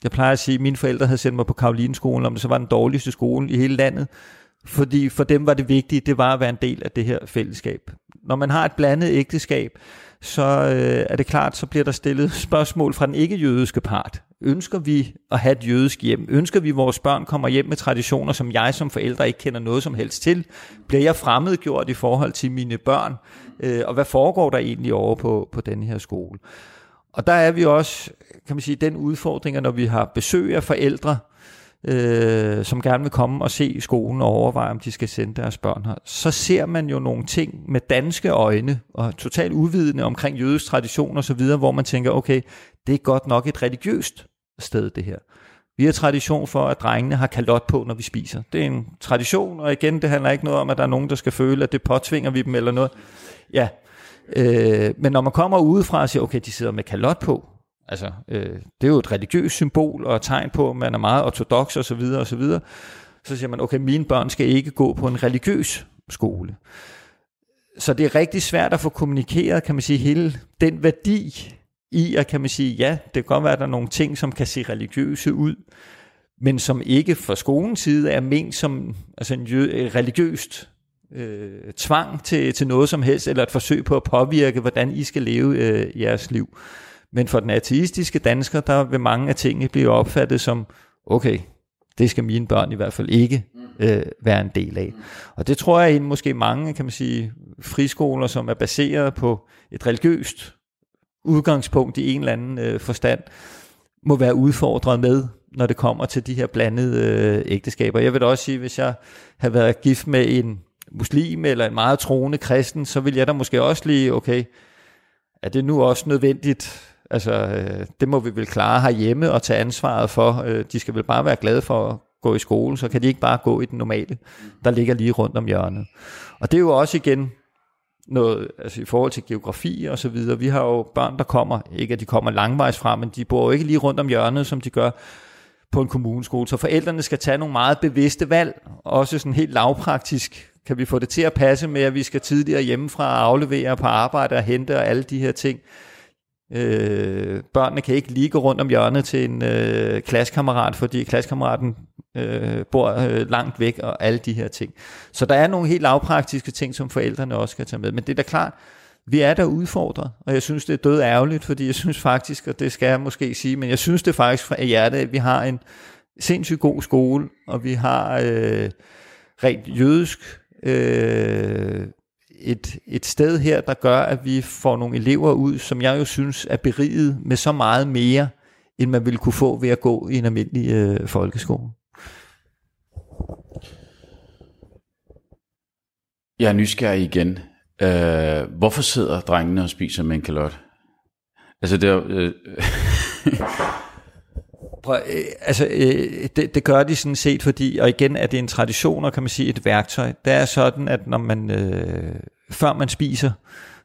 jeg plejer at sige, at mine forældre havde sendt mig på Karolinskolen, om det så var den dårligste skole i hele landet, fordi for dem var det vigtige, det var at være en del af det her fællesskab. Når man har et blandet ægteskab, så øh, er det klart, så bliver der stillet spørgsmål fra den ikke-jødiske part. Ønsker vi at have et jødisk hjem? Ønsker vi, at vores børn kommer hjem med traditioner, som jeg som forældre ikke kender noget som helst til? Bliver jeg fremmedgjort i forhold til mine børn? Øh, og hvad foregår der egentlig over på, på den her skole? Og der er vi også, kan man sige, den udfordring, når vi har besøg af forældre, øh, som gerne vil komme og se skolen og overveje, om de skal sende deres børn her, så ser man jo nogle ting med danske øjne og totalt uvidende omkring jødisk tradition og så videre, hvor man tænker, okay, det er godt nok et religiøst sted det her. Vi har tradition for, at drengene har kalot på, når vi spiser. Det er en tradition, og igen, det handler ikke noget om, at der er nogen, der skal føle, at det påtvinger vi dem eller noget. Ja, øh, men når man kommer udefra og siger, okay, de sidder med kalot på, altså, øh, det er jo et religiøst symbol og et tegn på, at man er meget ortodox og så videre og så videre, så siger man, okay, mine børn skal ikke gå på en religiøs skole. så det er rigtig svært at få kommunikeret, kan man sige, hele den værdi i, at kan man sige, ja, det kan godt være, at der er nogle ting, som kan se religiøse ud, men som ikke fra skolens side er ment som altså en religiøst øh, tvang til, til noget som helst, eller et forsøg på at påvirke, hvordan I skal leve øh, jeres liv. Men for den ateistiske dansker, der vil mange af tingene blive opfattet som, okay, det skal mine børn i hvert fald ikke øh, være en del af. Og det tror jeg, at måske mange, kan man sige, friskoler, som er baseret på et religiøst udgangspunkt i en eller anden øh, forstand, må være udfordret med, når det kommer til de her blandede øh, ægteskaber. Jeg vil da også sige, hvis jeg havde været gift med en muslim eller en meget troende kristen, så vil jeg da måske også lige, okay, er det nu også nødvendigt? Altså, øh, det må vi vel klare herhjemme og tage ansvaret for. Øh, de skal vel bare være glade for at gå i skole, så kan de ikke bare gå i den normale, der ligger lige rundt om hjørnet. Og det er jo også igen noget, altså i forhold til geografi og så videre. Vi har jo børn, der kommer, ikke at de kommer langvejs fra, men de bor jo ikke lige rundt om hjørnet, som de gør på en kommuneskole. Så forældrene skal tage nogle meget bevidste valg, også sådan helt lavpraktisk. Kan vi få det til at passe med, at vi skal tidligere hjemmefra og aflevere på arbejde og hente og alle de her ting? Øh, børnene kan ikke lige gå rundt om hjørnet til en øh, klassekammerat, fordi klassekammeraten øh, bor øh, langt væk og alle de her ting. Så der er nogle helt lavpraktiske ting, som forældrene også skal tage med. Men det er da klart, vi er der udfordret, og jeg synes, det er død ærgerligt, fordi jeg synes faktisk, og det skal jeg måske sige, men jeg synes det faktisk fra hjertet, at vi har en sindssygt god skole, og vi har øh, rent jødisk øh, et, et sted her, der gør, at vi får nogle elever ud, som jeg jo synes er beriget med så meget mere, end man ville kunne få ved at gå i en almindelig øh, folkeskole. Jeg er nysgerrig igen. Øh, hvorfor sidder drengene og spiser med en kalot? Altså det er... Øh, Prøv, øh, altså, øh, det, det gør de sådan set, fordi, og igen er det en tradition, og kan man sige et værktøj. Det er sådan, at når man, øh, før man spiser,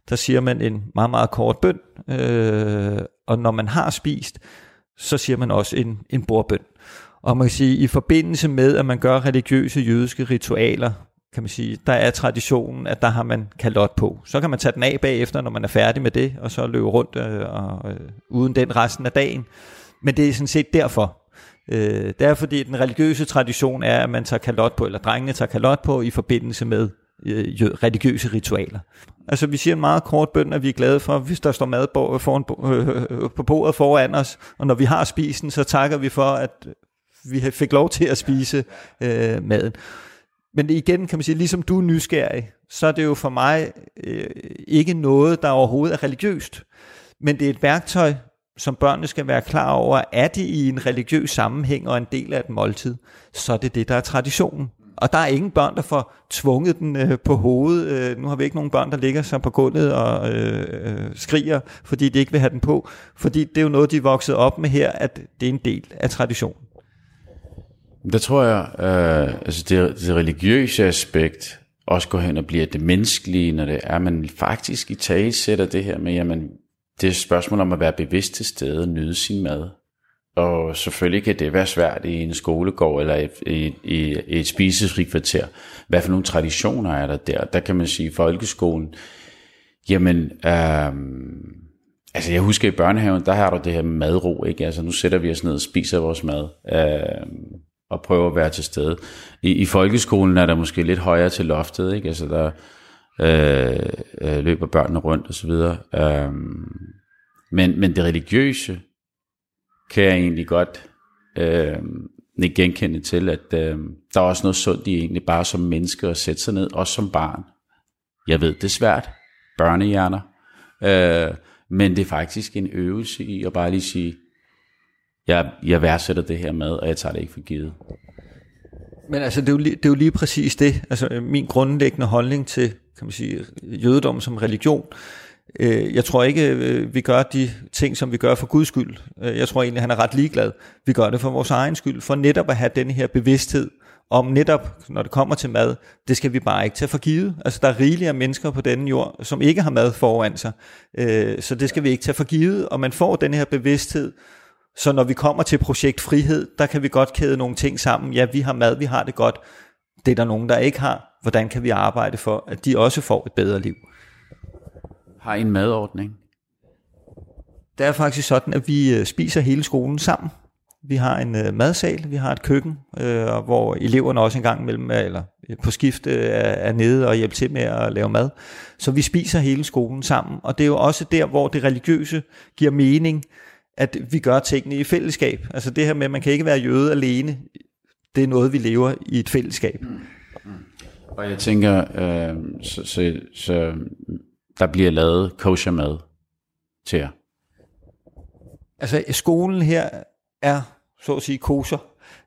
der siger man en meget, meget kort bøn, øh, og når man har spist, så siger man også en, en bordbøn. Og man kan sige, i forbindelse med, at man gør religiøse jødiske ritualer, kan man sige, der er traditionen, at der har man kalot på. Så kan man tage den af bagefter, når man er færdig med det, og så løbe rundt øh, og, øh, uden den resten af dagen. Men det er sådan set derfor. Øh, det er fordi, den religiøse tradition er, at man tager kalot på, eller drengene tager kalot på i forbindelse med øh, religiøse ritualer. Altså vi siger en meget kort bøn, at vi er glade for, hvis der står mad på, øh, foran, øh, øh, på bordet foran os, og når vi har spisen, så takker vi for, at vi fik lov til at spise øh, maden. Men igen kan man sige, ligesom du er nysgerrig, så er det jo for mig øh, ikke noget, der overhovedet er religiøst. Men det er et værktøj, som børnene skal være klar over, er det i en religiøs sammenhæng og en del af et måltid, så er det det, der er traditionen. Og der er ingen børn, der får tvunget den øh, på hovedet. Øh, nu har vi ikke nogen børn, der ligger sig på gulvet og øh, øh, skriger, fordi de ikke vil have den på. Fordi det er jo noget, de er vokset op med her, at det er en del af traditionen. Der tror jeg, øh, altså det, det religiøse aspekt også går hen og bliver det menneskelige, når det er, man faktisk i tale sætter det her med, jamen, det er et spørgsmål om at være bevidst til stede og nyde sin mad. Og selvfølgelig kan det være svært i en skolegård eller i, i, i et spisefri kvarter. Hvad for nogle traditioner er der der? Der kan man sige, folkeskolen, jamen, øh, altså jeg husker i børnehaven, der har du det her madro, ikke? Altså nu sætter vi os ned og spiser vores mad. Øh, og prøver at være til stede. I, i folkeskolen er der måske lidt højere til loftet, ikke? Altså der øh, øh, løber børnene rundt og så videre. Øh, men, men det religiøse kan jeg egentlig godt øh, genkende til, at øh, der er også noget sundt i egentlig bare som menneske at sætte sig ned, også som barn. Jeg ved, det er svært. Børnehjerner. Øh, men det er faktisk en øvelse i at bare lige sige, jeg, jeg værdsætter det her med, og jeg tager det ikke for givet. Men altså, det er, jo lige, det er jo lige præcis det. Altså, min grundlæggende holdning til, kan man sige, jødedom som religion, øh, jeg tror ikke, øh, vi gør de ting, som vi gør for Guds skyld. Øh, jeg tror egentlig, han er ret ligeglad. Vi gør det for vores egen skyld, for netop at have den her bevidsthed om netop, når det kommer til mad, det skal vi bare ikke tage for givet. Altså, der er rigelige mennesker på denne jord, som ikke har mad foran sig. Så det skal vi ikke tage for givet, og man får den her bevidsthed, så når vi kommer til projekt frihed, der kan vi godt kæde nogle ting sammen. Ja, vi har mad, vi har det godt. Det er der nogen, der ikke har. Hvordan kan vi arbejde for, at de også får et bedre liv? Har I en madordning? Det er faktisk sådan, at vi øh, spiser hele skolen sammen. Vi har en øh, madsal, vi har et køkken, øh, hvor eleverne også en gang imellem, eller øh, på skift, øh, er nede og hjælper til med at lave mad. Så vi spiser hele skolen sammen, og det er jo også der, hvor det religiøse giver mening, at vi gør tingene i fællesskab. Altså det her med, at man kan ikke være jøde alene, det er noget, vi lever i et fællesskab. Mm. Mm. Og jeg tænker, øh, så, så, så der bliver lavet kosher mad til jer. Altså skolen her er så at sige kosher.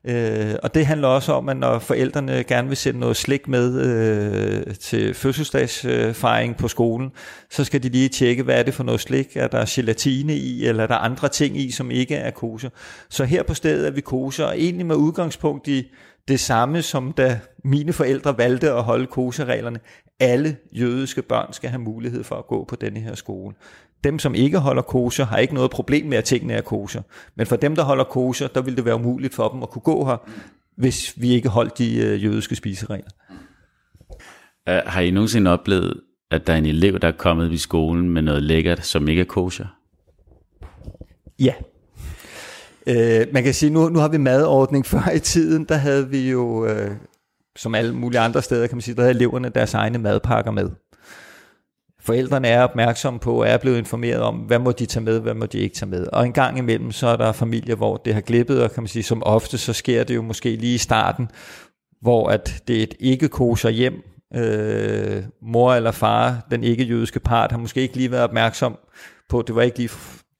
Øh, og det handler også om, at når forældrene gerne vil sende noget slik med øh, til fødselsdagsfejring på skolen, så skal de lige tjekke, hvad er det for noget slik? Er der gelatine i, eller er der andre ting i, som ikke er kosher? Så her på stedet er vi kosher, og egentlig med udgangspunkt i det samme, som da mine forældre valgte at holde kosereglerne. Alle jødiske børn skal have mulighed for at gå på denne her skole. Dem, som ikke holder kosher, har ikke noget problem med, at tingene er kosher. Men for dem, der holder kosher, der vil det være umuligt for dem at kunne gå her, hvis vi ikke holdt de øh, jødiske spiseregler. Uh, har I nogensinde oplevet, at der er en elev, der er kommet i skolen med noget lækkert, som ikke er kosher? Ja. Uh, man kan sige, nu, nu har vi madordning. Før i tiden, der havde vi jo, uh, som alle mulige andre steder, kan man sige, der havde eleverne deres egne madpakker med. Forældrene er opmærksomme på og er blevet informeret om, hvad må de tage med, hvad må de ikke tage med. Og en gang imellem, så er der familier, hvor det har glippet, og kan man sige, som ofte, så sker det jo måske lige i starten, hvor at det er et ikke koser hjem, øh, mor eller far, den ikke-jødiske part, har måske ikke lige været opmærksom på, det var ikke lige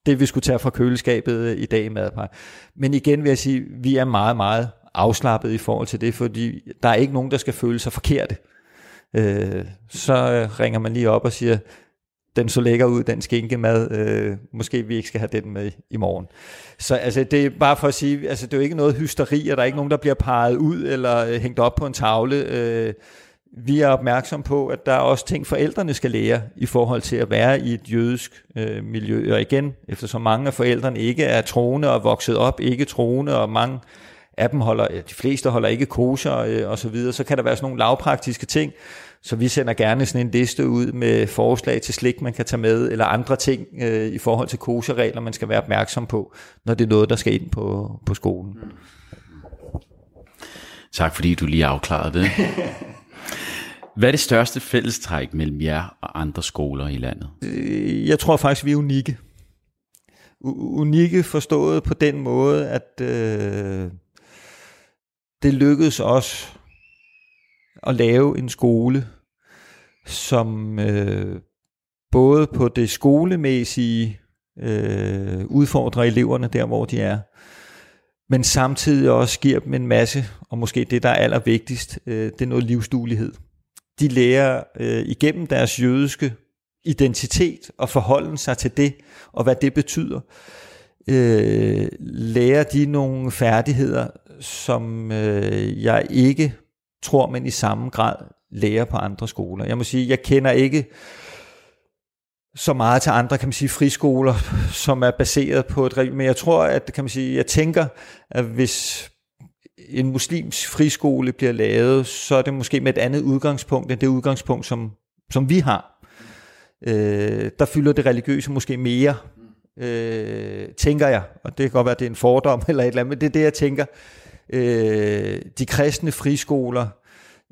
det, vi skulle tage fra køleskabet i dag i madpakke. Men igen vil jeg sige, vi er meget, meget afslappet i forhold til det, fordi der er ikke nogen, der skal føle sig forkerte øh, så øh, ringer man lige op og siger, den så lækker ud, den skinkemad, øh, måske vi ikke skal have den med i morgen. Så altså, det er bare for at sige, altså, det er jo ikke noget hysteri, og der er ikke nogen, der bliver peget ud eller øh, hængt op på en tavle. Øh, vi er opmærksom på, at der er også ting, forældrene skal lære i forhold til at være i et jødisk øh, miljø. Og igen, eftersom mange af forældrene ikke er troende og vokset op ikke troende, og mange af dem holder, de fleste holder ikke kosher øh, og så videre, så kan der være sådan nogle lavpraktiske ting, så vi sender gerne sådan en liste ud med forslag til slik, man kan tage med, eller andre ting øh, i forhold til kosherregler, man skal være opmærksom på, når det er noget, der skal ind på, på skolen. Tak fordi du lige afklarede det. Hvad er det største fællestræk mellem jer og andre skoler i landet? Øh, jeg tror faktisk, vi er unikke. Unikke forstået på den måde, at øh, det lykkedes os at lave en skole, som øh, både på det skolemæssige øh, udfordrer eleverne der, hvor de er, men samtidig også giver dem en masse, og måske det, der er allervigtigst, øh, det er noget livsduelighed. De lærer øh, igennem deres jødiske identitet og forholden sig til det, og hvad det betyder, øh, lærer de nogle færdigheder, som øh, jeg ikke tror, man i samme grad lærer på andre skoler. Jeg må sige, jeg kender ikke så meget til andre, kan man sige, friskoler, som er baseret på et men jeg tror, at kan man sige, jeg tænker, at hvis en muslims friskole bliver lavet, så er det måske med et andet udgangspunkt, end det udgangspunkt, som, som vi har. Øh, der fylder det religiøse måske mere, øh, tænker jeg, og det kan godt være, at det er en fordom eller et eller andet, men det er det, jeg tænker. Øh, de kristne friskoler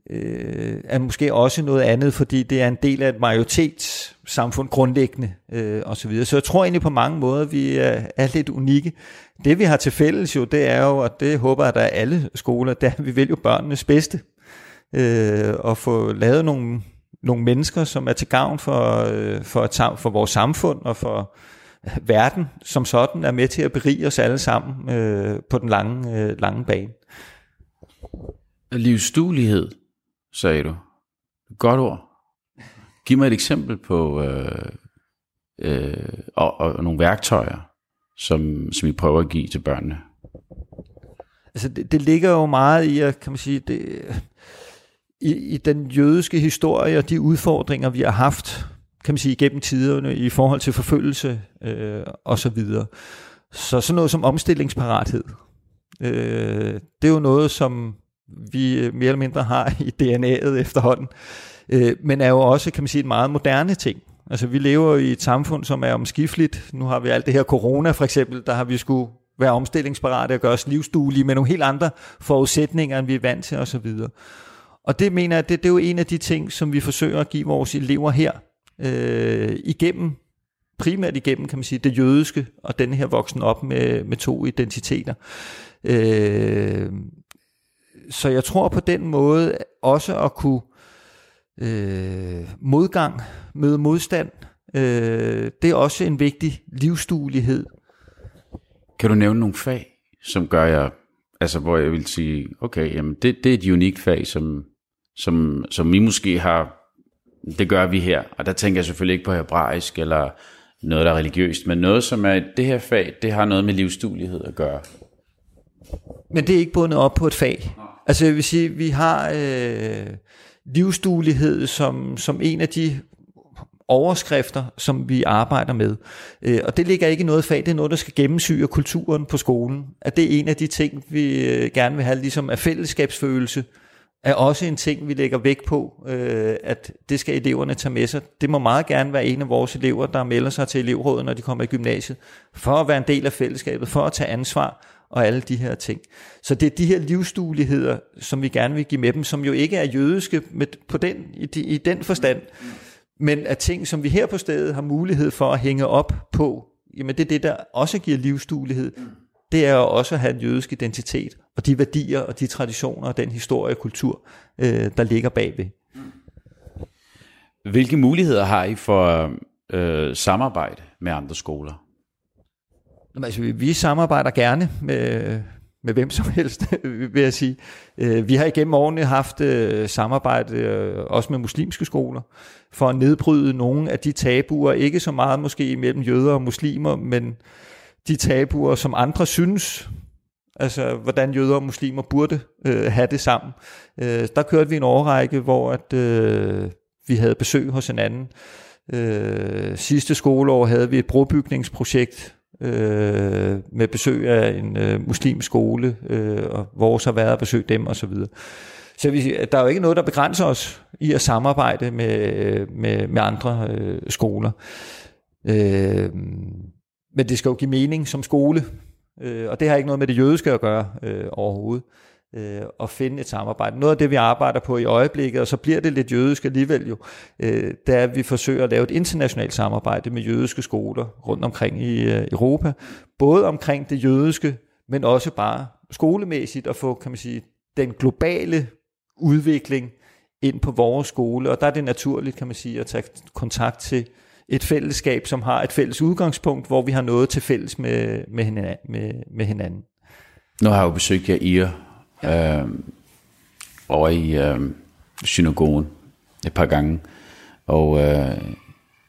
øh, er måske også noget andet, fordi det er en del af et majoritetssamfund grundlæggende øh, osv. Så jeg tror egentlig på mange måder, vi er, er lidt unikke. Det vi har til fælles jo, det er jo, og det håber jeg, at der er alle skoler, der vi vil jo børnenes bedste. Øh, og få lavet nogle, nogle mennesker, som er til gavn for, øh, for, for vores samfund og for verden som sådan er med til at berige os alle sammen øh, på den lange, øh, lange bane. Livsduelighed, sagde du. Godt ord. Giv mig et eksempel på øh, øh, og, og nogle værktøjer, som, som I prøver at give til børnene. Altså det, det ligger jo meget i at, kan man sige, det, i, i den jødiske historie og de udfordringer, vi har haft kan man sige, gennem tiderne i forhold til forfølgelse øh, og så videre. Så sådan noget som omstillingsparathed, øh, det er jo noget, som vi øh, mere eller mindre har i DNA'et efterhånden, øh, men er jo også, kan man sige, en meget moderne ting. Altså vi lever i et samfund, som er omskifteligt. Nu har vi alt det her corona for eksempel, der har vi skulle være omstillingsparate og gøre os livsduelige med nogle helt andre forudsætninger, end vi er vant til osv. Og det mener jeg, det, det er jo en af de ting, som vi forsøger at give vores elever her, øh, igennem, primært igennem, kan man sige, det jødiske, og den her voksen op med, med to identiteter. Øh, så jeg tror på den måde også at kunne øh, modgang, møde modstand, øh, det er også en vigtig livsduelighed. Kan du nævne nogle fag, som gør jeg, altså hvor jeg vil sige, okay, jamen det, det er et unikt fag, som, som, som vi måske har, det gør vi her, og der tænker jeg selvfølgelig ikke på hebraisk eller noget, der er religiøst, men noget, som er det her fag, det har noget med livsduelighed at gøre. Men det er ikke bundet op på et fag. Altså jeg vil sige, vi har øh, livsduelighed som, som en af de overskrifter, som vi arbejder med. Øh, og det ligger ikke i noget fag, det er noget, der skal gennemsyre kulturen på skolen. At det er en af de ting, vi øh, gerne vil have, ligesom af fællesskabsfølelse, er også en ting, vi lægger vægt på, øh, at det skal eleverne tage med sig. Det må meget gerne være en af vores elever, der melder sig til elevrådet, når de kommer i gymnasiet, for at være en del af fællesskabet, for at tage ansvar og alle de her ting. Så det er de her livsdueligheder, som vi gerne vil give med dem, som jo ikke er jødiske med, på den, i, de, i den forstand, men er ting, som vi her på stedet har mulighed for at hænge op på. Jamen det er det, der også giver livsduelighed. Det er jo også at have en jødisk identitet, og de værdier og de traditioner og den historie og kultur, øh, der ligger bagved. Hvilke muligheder har I for øh, samarbejde med andre skoler? Jamen, altså, vi, vi samarbejder gerne med, med hvem som helst, vil jeg sige. Øh, vi har igennem årene haft øh, samarbejde øh, også med muslimske skoler, for at nedbryde nogle af de tabuer, ikke så meget måske mellem jøder og muslimer, men de tabuer, som andre synes, altså hvordan jøder og muslimer burde øh, have det sammen. Øh, der kørte vi en årrække, hvor at, øh, vi havde besøg hos hinanden. Øh, sidste skoleår havde vi et brobygningsprojekt, øh, med besøg af en øh, muslimsk skole, øh, og vores har været at besøge dem osv. Så, så vi, der er jo ikke noget, der begrænser os i at samarbejde med, øh, med, med andre øh, skoler. Øh, men det skal jo give mening som skole, øh, og det har ikke noget med det jødiske at gøre øh, overhovedet øh, at finde et samarbejde. Noget af det, vi arbejder på i øjeblikket, og så bliver det lidt jødisk alligevel jo, øh, det er, at vi forsøger at lave et internationalt samarbejde med jødiske skoler rundt omkring i øh, Europa. Både omkring det jødiske, men også bare skolemæssigt at få, kan man sige, den globale udvikling ind på vores skole. Og der er det naturligt, kan man sige, at tage kontakt til et fællesskab, som har et fælles udgangspunkt, hvor vi har noget til fælles med, med, hinanden, med, med hinanden. Nu har jeg jo besøgt jer i ja. øh, over i øh, synagogen et par gange. Og øh,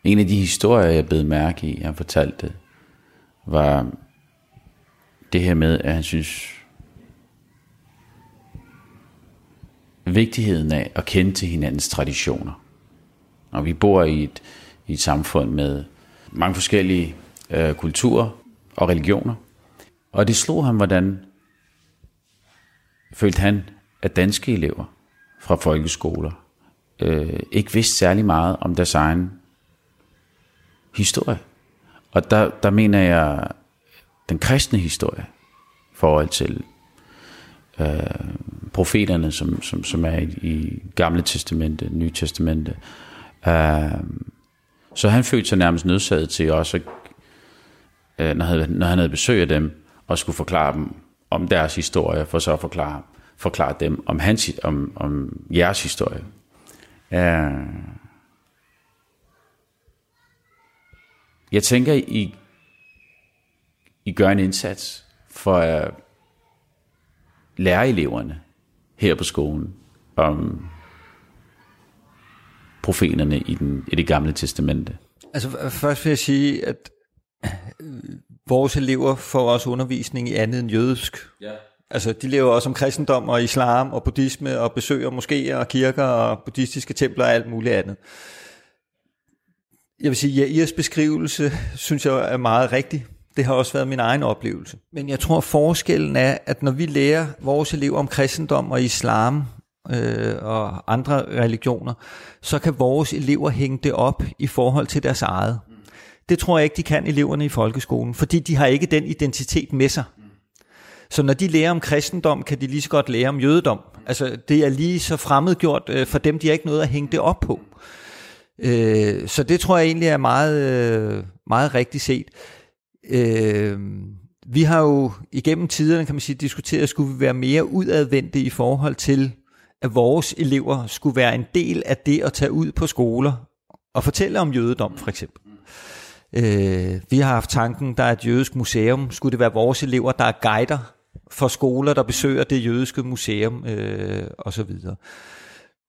en af de historier, jeg blev mærke i, han fortalte, var det her med, at han synes, vigtigheden af at kende til hinandens traditioner. Og vi bor i et, i et samfund med mange forskellige øh, kulturer og religioner. Og det slog ham, hvordan følte han, at danske elever fra folkeskoler øh, ikke vidste særlig meget om deres egen historie. Og der, der mener jeg den kristne historie i forhold til øh, profeterne, som, som, som er i, i Gamle Testamente, Nye Testamente. Øh, så han følte sig nærmest nødsaget til også, øh, når, han, når han havde besøg af dem, og skulle forklare dem om deres historie, for så at forklare, forklare dem om, hans, om, om jeres historie. Uh, jeg tænker, I, I gør en indsats for at lære eleverne her på skolen om profeterne i, den, i det gamle testamente. Altså først vil jeg sige, at vores elever får også undervisning i andet end jødisk. Ja. Altså, de lever også om kristendom og islam og buddhisme og besøger moskéer og kirker og buddhistiske templer og alt muligt andet. Jeg vil sige, at Jairs beskrivelse, synes jeg er meget rigtig. Det Det har også været min egen oplevelse. Men jeg tror, forskellen er, at når vi lærer vores elever om kristendom og islam øh, og andre religioner, så kan vores elever hænge det op i forhold til deres eget. Det tror jeg ikke, de kan eleverne i folkeskolen, fordi de har ikke den identitet med sig. Så når de lærer om kristendom, kan de lige så godt lære om jødedom. Altså, det er lige så fremmedgjort øh, for dem, de har ikke noget at hænge det op på. Øh, så det tror jeg egentlig er meget, øh, meget rigtigt set. Øh, vi har jo igennem tiderne, kan man sige, diskuteret, skulle vi være mere udadvendte i forhold til, at vores elever skulle være en del af det at tage ud på skoler og fortælle om jødedom, for eksempel. Øh, vi har haft tanken, der er et jødisk museum. Skulle det være vores elever, der er guider for skoler, der besøger det jødiske museum øh, osv.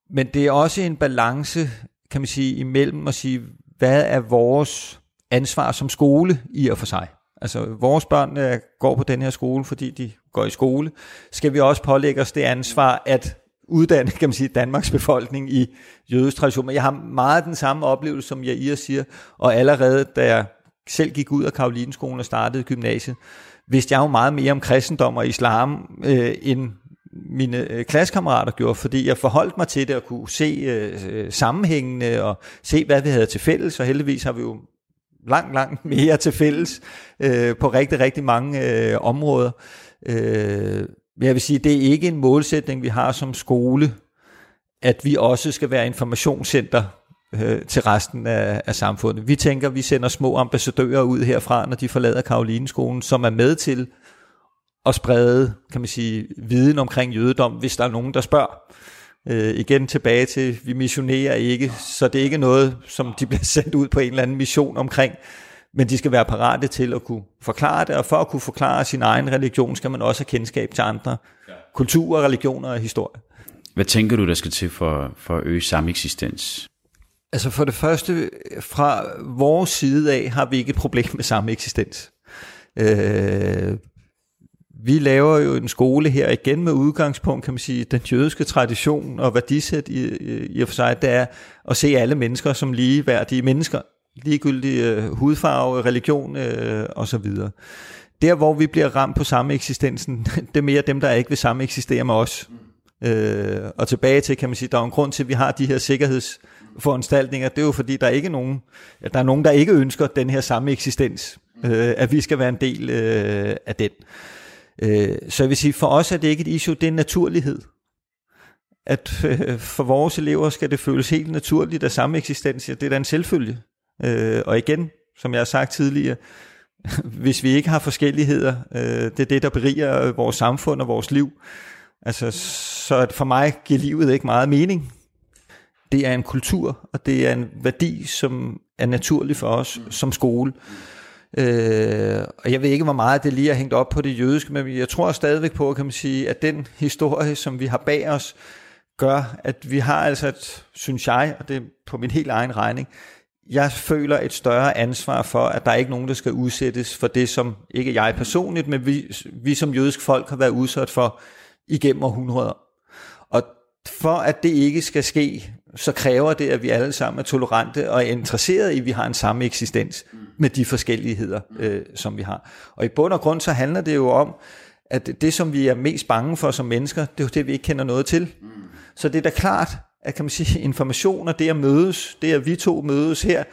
Men det er også en balance, kan man sige, imellem at sige, hvad er vores ansvar som skole i og for sig? Altså, vores børn øh, går på den her skole, fordi de går i skole. Skal vi også pålægge os det ansvar, at uddanne, kan man sige, Danmarks befolkning i jødisk tradition. Men jeg har meget den samme oplevelse, som jeg I siger, og allerede da jeg selv gik ud af Karolinskolen og startede gymnasiet, vidste jeg jo meget mere om kristendom og islam, øh, end mine øh, klassekammerater gjorde, fordi jeg forholdt mig til det og kunne se øh, øh sammenhængende og se, hvad vi havde til fælles, og heldigvis har vi jo langt, langt mere til fælles øh, på rigtig, rigtig mange øh, områder. Øh, jeg vil sige, det er ikke en målsætning, vi har som skole, at vi også skal være informationscenter øh, til resten af, af samfundet. Vi tænker, vi sender små ambassadører ud herfra, når de forlader Karolineskolen, som er med til at sprede, kan man sige, viden omkring jødedom, hvis der er nogen, der spørger. Øh, igen tilbage til, vi missionerer ikke, så det er ikke noget, som de bliver sendt ud på en eller anden mission omkring, men de skal være parate til at kunne forklare det, og for at kunne forklare sin egen religion, skal man også have kendskab til andre ja. kulturer, religioner og historie. Hvad tænker du, der skal til for, for at øge sameksistens? Altså for det første, fra vores side af, har vi ikke et problem med sameksistens. Øh, vi laver jo en skole her igen med udgangspunkt, kan man sige, den jødiske tradition og værdisæt i, i og for sig, det er at se alle mennesker som ligeværdige mennesker, ligegyldig øh, hudfarve, religion øh, osv. Der, hvor vi bliver ramt på samme eksistensen, det er mere dem, der ikke vil samme eksistere med os. Øh, og tilbage til, kan man sige, der er en grund til, at vi har de her sikkerhedsforanstaltninger. Det er jo fordi, der er ikke nogen, der er nogen, der ikke ønsker den her samme eksistens. Øh, at vi skal være en del øh, af den. Øh, så jeg vil sige, for os er det ikke et issue, det er en naturlighed. At øh, for vores elever skal det føles helt naturligt, at samme eksistens, det er da en selvfølge. Øh, og igen, som jeg har sagt tidligere, hvis vi ikke har forskelligheder, øh, det er det, der beriger øh, vores samfund og vores liv, altså, så for mig giver livet ikke meget mening. Det er en kultur, og det er en værdi, som er naturlig for os som skole. Øh, og jeg ved ikke, hvor meget det lige er hængt op på det jødiske, men jeg tror stadigvæk på, kan man sige, at den historie, som vi har bag os, gør, at vi har altså et, synes jeg, og det er på min helt egen regning, jeg føler et større ansvar for, at der er ikke nogen, der skal udsættes for det, som ikke jeg personligt, men vi, vi som jødisk folk har været udsat for igennem århundreder. Og for at det ikke skal ske, så kræver det, at vi alle sammen er tolerante og er interesserede i, at vi har en samme eksistens med de forskelligheder, øh, som vi har. Og i bund og grund så handler det jo om, at det, som vi er mest bange for som mennesker, det er jo det, vi ikke kender noget til. Så det er da klart, at kan man sige, informationer, det at mødes, det at vi to mødes her,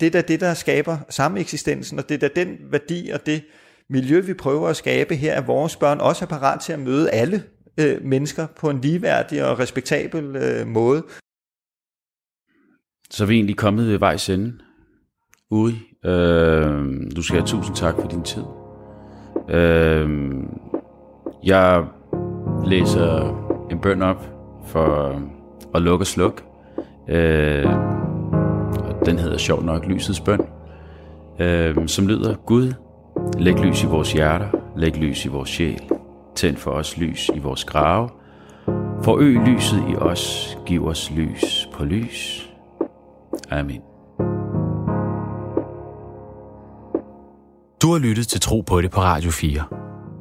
det er da det, der skaber samme eksistensen, og det er da den værdi og det miljø, vi prøver at skabe her, at vores børn også er parat til at møde alle øh, mennesker på en ligeværdig og respektabel øh, måde. Så er vi egentlig kommet ved vejs ende. Uri, øh, du skal have tusind tak for din tid. Øh, jeg læser en bøn op for og Luk og Sluk. Øh, den hedder sjov nok Lysets bøn, øh, som lyder, Gud, læg lys i vores hjerter, læg lys i vores sjæl, tænd for os lys i vores grave, forøg lyset i os, giv os lys på lys. Amen. Du har lyttet til Tro på det på Radio 4.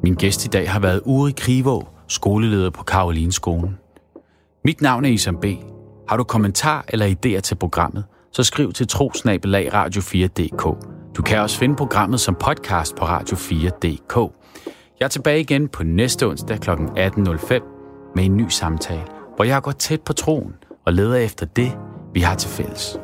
Min gæst i dag har været Uri Krivå, skoleleder på Karolinskolen. Mit navn er Isam B. Har du kommentar eller idéer til programmet, så skriv til trosnabelag radio4.dk. Du kan også finde programmet som podcast på radio4.dk. Jeg er tilbage igen på næste onsdag kl. 18.05 med en ny samtale, hvor jeg går tæt på troen og leder efter det, vi har til fælles.